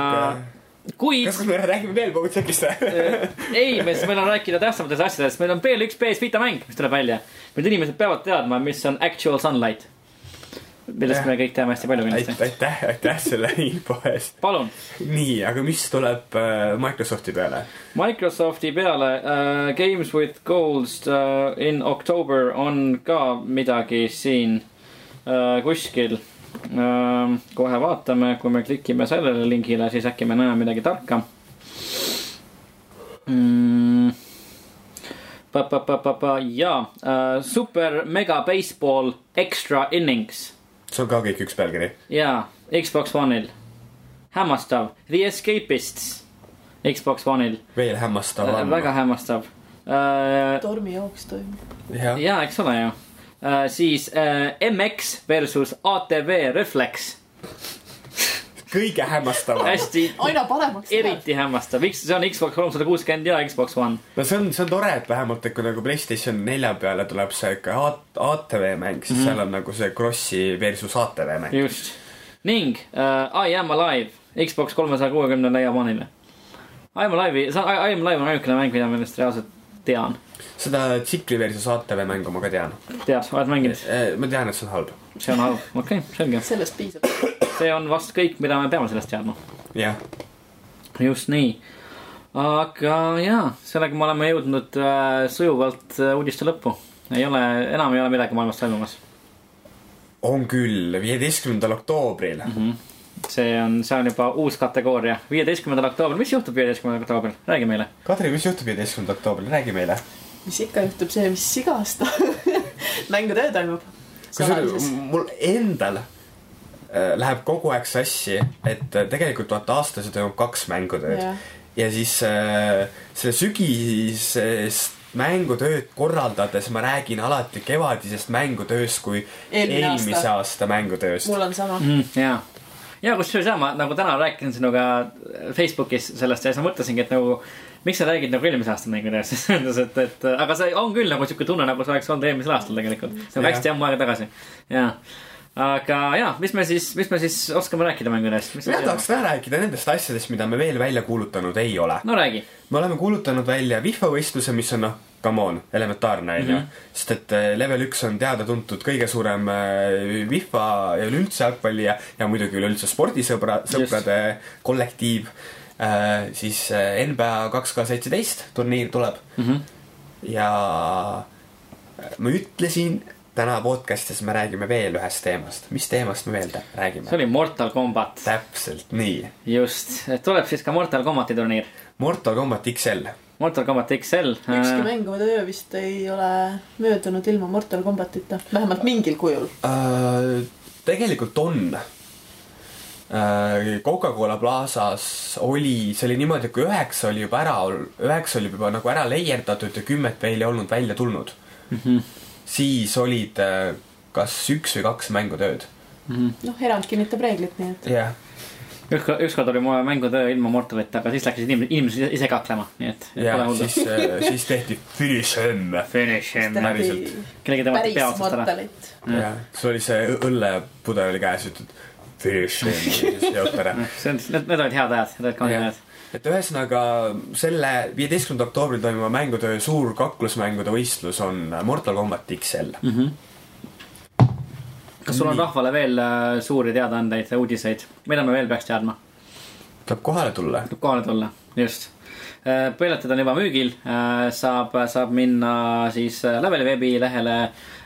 kuid. kas me räägime veel Bogutsekist või ei, me, meil on rääkida tähtsamatest asjadest, meil on PL1 PS Vita mäng, mis tuleb välja. nüüd inimesed peavad teadma, mis on actual sunlight. millest me kõik teame hästi palju kindlasti. aitäh, aitäh selle info eest. palun. nii, aga mis tuleb äh, Microsofti peale? Microsofti peale uh, Games with Goals uh, in October on ka midagi siin uh, kuskil kohe vaatame, kui me klikime sellele lingile, siis äkki me näeme midagi tarka mm.. uh,, Super Mega Baseball Extra Innings. see on ka kõik üks pealkiri? jaa, Xbox One'il. hämmastav, The Escapists Xbox One'il. veel hämmastavam uh,. väga hämmastav uh,. tormijooks toimub. jaa, eks ole ju siis uh, MX versus ATV Reflex kõige hämmastavam. hästi. aina paremaks. eriti hämmastav, see on Xbox kolmsada kuuskümmend ja Xbox One. no see on, see on tore, et vähemalt, et kui nagu Playstation nelja peale tuleb see ikka ATV mäng, siis mm -hmm. seal on nagu see Crossi versus ATV mäng. just. ning uh, I am alive Xbox kolmesaja kuuekümnele ja One'ile. I am alive'i, I am alive on ainukene mäng, mida ma ennast reaalselt tean seda tsikli versus ATV mängu ma ka tean. tead, oled mänginud? Eh, ma tean, et see on halb. see on halb, okei okay,, selge. sellest piisab. see on vast kõik, mida me peame sellest teadma. jah. just nii. aga jaa, sellega me oleme jõudnud äh, sujuvalt äh, uudiste lõppu. ei ole, enam ei ole midagi maailmas toimumas. on küll, viieteistkümnendal oktoobril mm. -hmm see on, see on juba uus kategooria. viieteistkümnendal oktoobril, mis juhtub viieteistkümnendal oktoobril, räägi meile. Kadri, mis juhtub viieteistkümnendal oktoobril, räägi meile mis ikka juhtub, see, mis iga aasta mängutöö toimub. kusjuures mul endal äh, läheb kogu aeg sassi, et äh, tegelikult vaata aastas toimub kaks mängutööd yeah. ja siis äh, selle sügisest mängutööd korraldades ma räägin alati kevadisest mängutööst kui Eelmine eelmise aasta, aasta mängutööst. mul on sama mm,. jaa, ja kusjuures jaa, ma nagu täna rääkisin sinuga Facebookis sellest ja siis ma mõtlesingi, et nagu miks sa räägid nagu eelmise aasta mängudest, selles mõttes, et, et aga see on küll nagu sihuke tunne, nagu see oleks olnud eelmisel aastal tegelikult. see on hästi ammu aega tagasi, jaa aga jaa, mis me siis, mis me siis oskame rääkida mängudest? mina tahaks täna rääkida nendest asjadest, mida me veel välja kuulutanud ei ole. no räägi. me oleme kuulutanud välja FIFA võistluse, mis on noh, come on, elementaarne onju. sest et äh, level üks on teada-tuntud kõige suurem äh, FIFA ja üleüldse jalgpalli ja, ja muidugi üleüldse spordisõbra, sõprade kollektiiv. Siis äh, NBA kaks K seitseteist turniir tuleb mm. -hmm. ja ma ütlesin täna podcast'is me räägime veel ühest teemast. mis teemast me veel tä- räägime see? oli Mortal Combat, täpselt nii. just, tuleb siis ka Mortal Combati turniir. Mortal Combat XL. Mortal Combat XL. ükski mängutöö vist ei ole möödunud ilma Mortal Combatita, vähemalt mingil kujul. Äh, tegelikult on. Coca-Cola Plazas oli, see oli niimoodi, et kui üheksa oli juba ära, üheksa oli juba nagu ära leierdatud ja kümmet veel ei olnud välja tulnud mm, Mhm. siis olid äh, kas üks või kaks mängutööd. noh, erand kinnitab reeglit, nii et jah, ükskord, ükskord oli mul mängutöö ilma Mortalita, aga siis läksid inimesed, inimesed ise kaklema, nii et. ja siis, siis tehti Finish M. Finish him. päriselt. kellegi tõmmati päris pea otsast ära. Mortalit. jah, sul oli see õllepudel oli käes, ütled Finish M ja siis ära. see on, need, need olid head ajad, need olid kaunid ajad. et ühesõnaga selle viieteistkümnendal oktoobril toimuva mängutöö suur kaklusmängude võistlus on Mortal Combat XL. kas sul on rahvale veel äh, suuri teadaandeid uudiseid, mida me veel peaks teadma? tuleb kohale tulla. tuleb kohale tulla, just. piletid on juba müügil, saab, saab minna siis äh, Leveli veebilehele,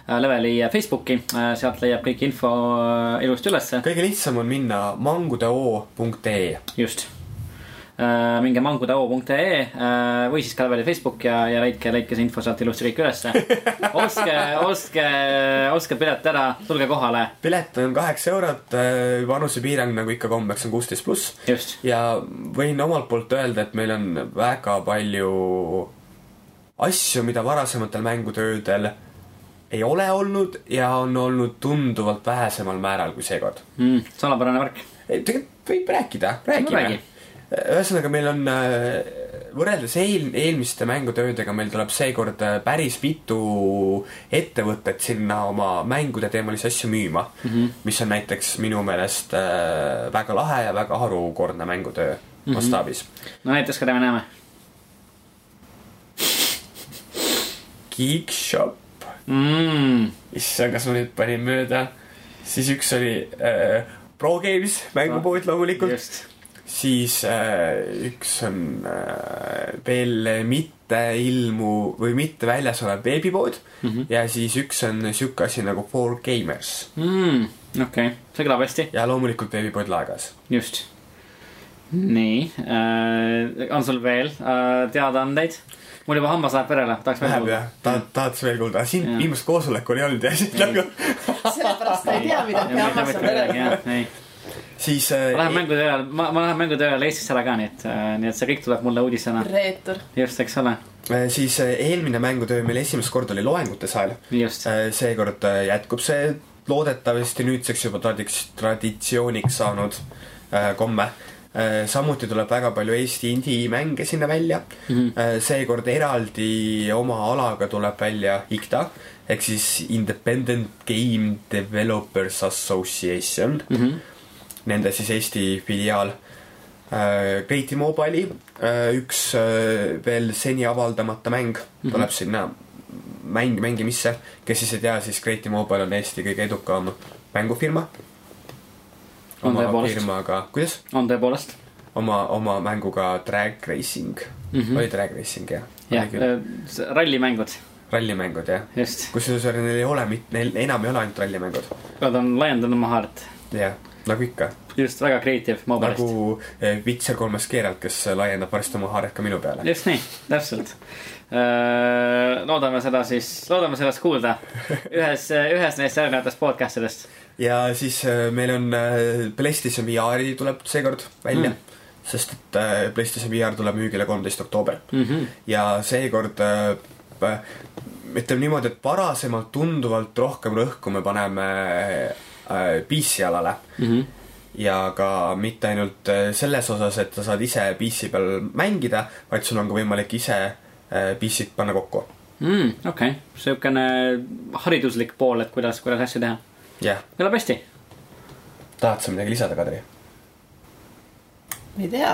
Leveli Facebooki, sealt leiab kõik info äh, ilusti ülesse, kõige lihtsam on minna mangudeo.ee. just. minge mangudeo.ee äh, või siis ka Leveli Facebook ja, ja leidke, leidke see info sealt ilusti kõik ülesse. ostke, ostke, ostke pilet ära, tulge kohale, pilet on kaheksa eurot, vanusepiirang nagu ikka kombeks on kuusteist pluss. just. ja võin omalt poolt öelda, et meil on väga palju asju, mida varasematel mängutöödel ei ole olnud ja on olnud tunduvalt vähesemal määral kui seekord. mm,. salapärane värk. tegelikult võib rääkida, räägi. räägime. ühesõnaga, meil on äh, võrreldes eel-, eelmiste mängutöödega, meil tuleb seekord äh, päris mitu ettevõtet sinna oma mängude teemalisi asju müüma mm. -hmm. mis on näiteks minu meelest äh, väga lahe ja väga harukordne mängutöö mm -hmm. mastaabis. no näiteks, keda me näeme. Geekshop, Mm, issand, kas ma nüüd panin mööda, siis üks oli äh, Pro Games mängupood loomulikult. just, siis äh, üks on äh, veel mitte ilmu või mitte väljas olev veebipood mm -hmm. ja siis üks on sihuke asi nagu For Gamers mm,. okei okay., see kõlab hästi, ja loomulikult veebipood Laegas. just. nii äh,, on sul veel äh, teadaandeid? Mul juba hammas läheb verele, tahaks veel jah, tahad, tahad sa veel kuulda, siin viimast koosolekul ei olnud ja siis nagu, sellepärast ta ei tea, mida peab jah, saama. ei. siis ma lähen äh, mängude ajal, ma, ma lähen mängude ajal Eestisse ära ka, nii et, nii et see kõik tuleb mulle uudisena. reetur. just, eks ole, siis äh, eelmine mängutöö meil esimest korda oli loengute saal. just. seekord äh, jätkub see loodetavasti nüüdseks juba tradiks-, traditsiooniks saanud äh, komme. Samuti tuleb väga palju Eesti indie-mänge sinna välja mm. Mhm. -hmm. seekord eraldi oma alaga tuleb välja IGDA ehk siis Independent Game Developers Association mm. Mhm. Nende siis Eesti filiaal. Mobile'i äh, üks äh, veel seni avaldamata mäng mm -hmm. tuleb sinna mäng, mängimisse. kes siis ei tea, siis Creative Mobile on Eesti kõige edukam mängufirma. Oma firmaga, kuidas? on tõepoolest, oma, oma mänguga Drag Racing mm. -hmm. oli Drag Racing jah? jah, rallimängud, rallimängud jah. kusjuures neil ei ole neil enam ei ole ainult rallimängud. Nad on laiendanud oma haaret, jah, nagu ikka. just väga creative mobile'ist nagu.... nagu eh, Witcher kolmes Geralt, kes laiendab varsti oma haaret ka minu peale. just nii, täpselt. loodame seda siis, loodame sellest kuulda ühes, ühes neist järgnevatest podcast idest. Ja siis äh, meil on äh, PlayStation VR-i tuleb seekord välja mm.. sest et äh, PlayStation VR tuleb müügile kolmteist oktoober Mm -hmm. ja seekord ütleme niimoodi, et varasemalt tunduvalt rohkem rõhku me paneme äh, PC-alale Mm -hmm. ja ka mitte ainult selles osas, et sa saad ise PC peal mängida, vaid sul on ka võimalik ise PC-t panna kokku. mm,. okei okay., siukene hariduslik pool, et kuidas, kuidas asju teha. jah, kõlab hästi. tahad sa midagi lisada, Kadri? ma ei tea.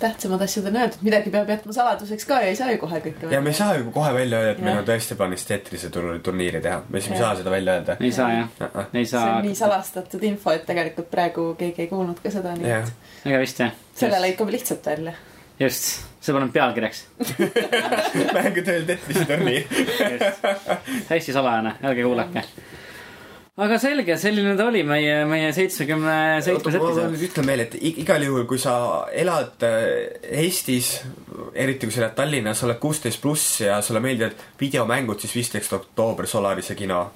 tähtsamad asjad on öeldud, midagi peab jätma saladuseks ka ja ei saa ju kohe kõike ja me ei saa ju kohe välja öelda, et meil Jah. on tõesti plaanis teetrise tur- turniiri teha, me siis ei saa seda välja öelda. ei saa jah, ei see saa on. nii salastatud info, et tegelikult praegu keegi ei kuulnud ka seda, nii et, ega vist jah. selle lõikame lihtsalt välja. just, see paneb pealkirjaks. mängutööl tetrise turniir. hästi salajane, ärge kuulake. Aga selge, selline ta oli meie, meie seitsmekümne seitsmes ma episood. nüüd ütlen meile, et igal juhul, kui sa elad äh, Eestis, eriti kui sa elad Tallinnas, oled kuusteist pluss ja sulle meeldivad videomängud, siis viisteist oktoober Solarise kino.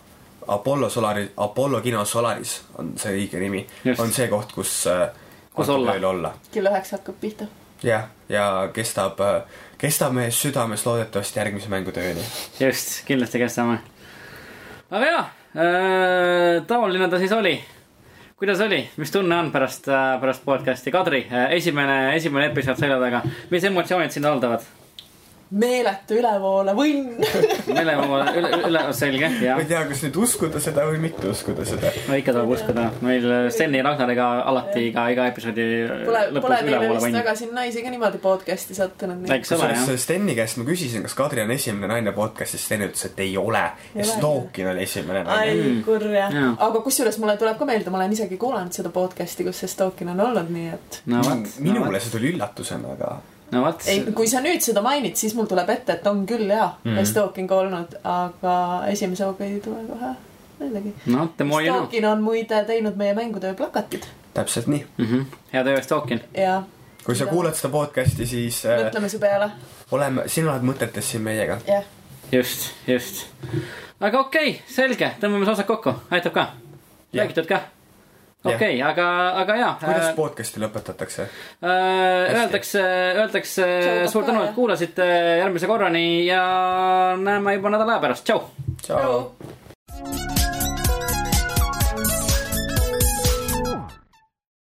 Apollo Solari, Apollo kino Solaris on see õige nimi. On see koht, kus äh, Kus olla. olla. kell üheksa hakkab pihta. jah, ja kestab, kestab meie südames loodetavasti järgmise mängutööni. just, kindlasti kestame. aga jaa, taoline ta siis oli. kuidas oli, mis tunne on pärast, pärast podcast'i, Kadri, esimene, esimene episood selja taga, mis emotsioonid sind haldavad? Meeletu ülevoole võnn. mille üle, üle, selge, ma jah ei. tea, kas nüüd uskuda seda või mitte uskuda seda. no ikka tuleb uskuda, meil Steni ja Ragnariga alati iga, iga episoodi Pole, pole lõpus teile ülevoole vist väga sinna isegi niimoodi podcast'i sattunud. Kusjuures Steni käest ma küsisin, kas Kadri on esimene naine podcast'is, Sten ütles, et ei ole. Ja ole, Stalkin oli esimene naine. ai Mm. kurja aga kusjuures mulle tuleb ka meelde, ma olen isegi kuulanud seda podcast'i, kus see Stalkin on olnud, nii et. no vot, minule see tuli üllatusena, aga no vot. ei, kui sa nüüd seda mainid, siis mul tuleb ette, et on küll jaa mm., Stalking olnud, aga esimese hooga ei tule kohe meeldegi. no Stalkin on muide teinud meie mängutöö plakatid täpselt nii. mm. -hmm. hea töö, Stalkin. ja kui sa Ja. kuulad seda podcast'i, siis äh, mõtleme su peale, oleme, sina oled mõtetes siin meiega. jah. just, just. aga okei okay,, selge, tõmbame see osad kokku, aitab ka? Jah. räägitud ka? Okei okay,, aga, aga jaa. kuidas podcast'i lõpetatakse? Öeldakse, öeldakse Tšau, suur tänu, et kuulasite järgmise korrani ja näeme juba nädala aja pärast, tšau. tšau.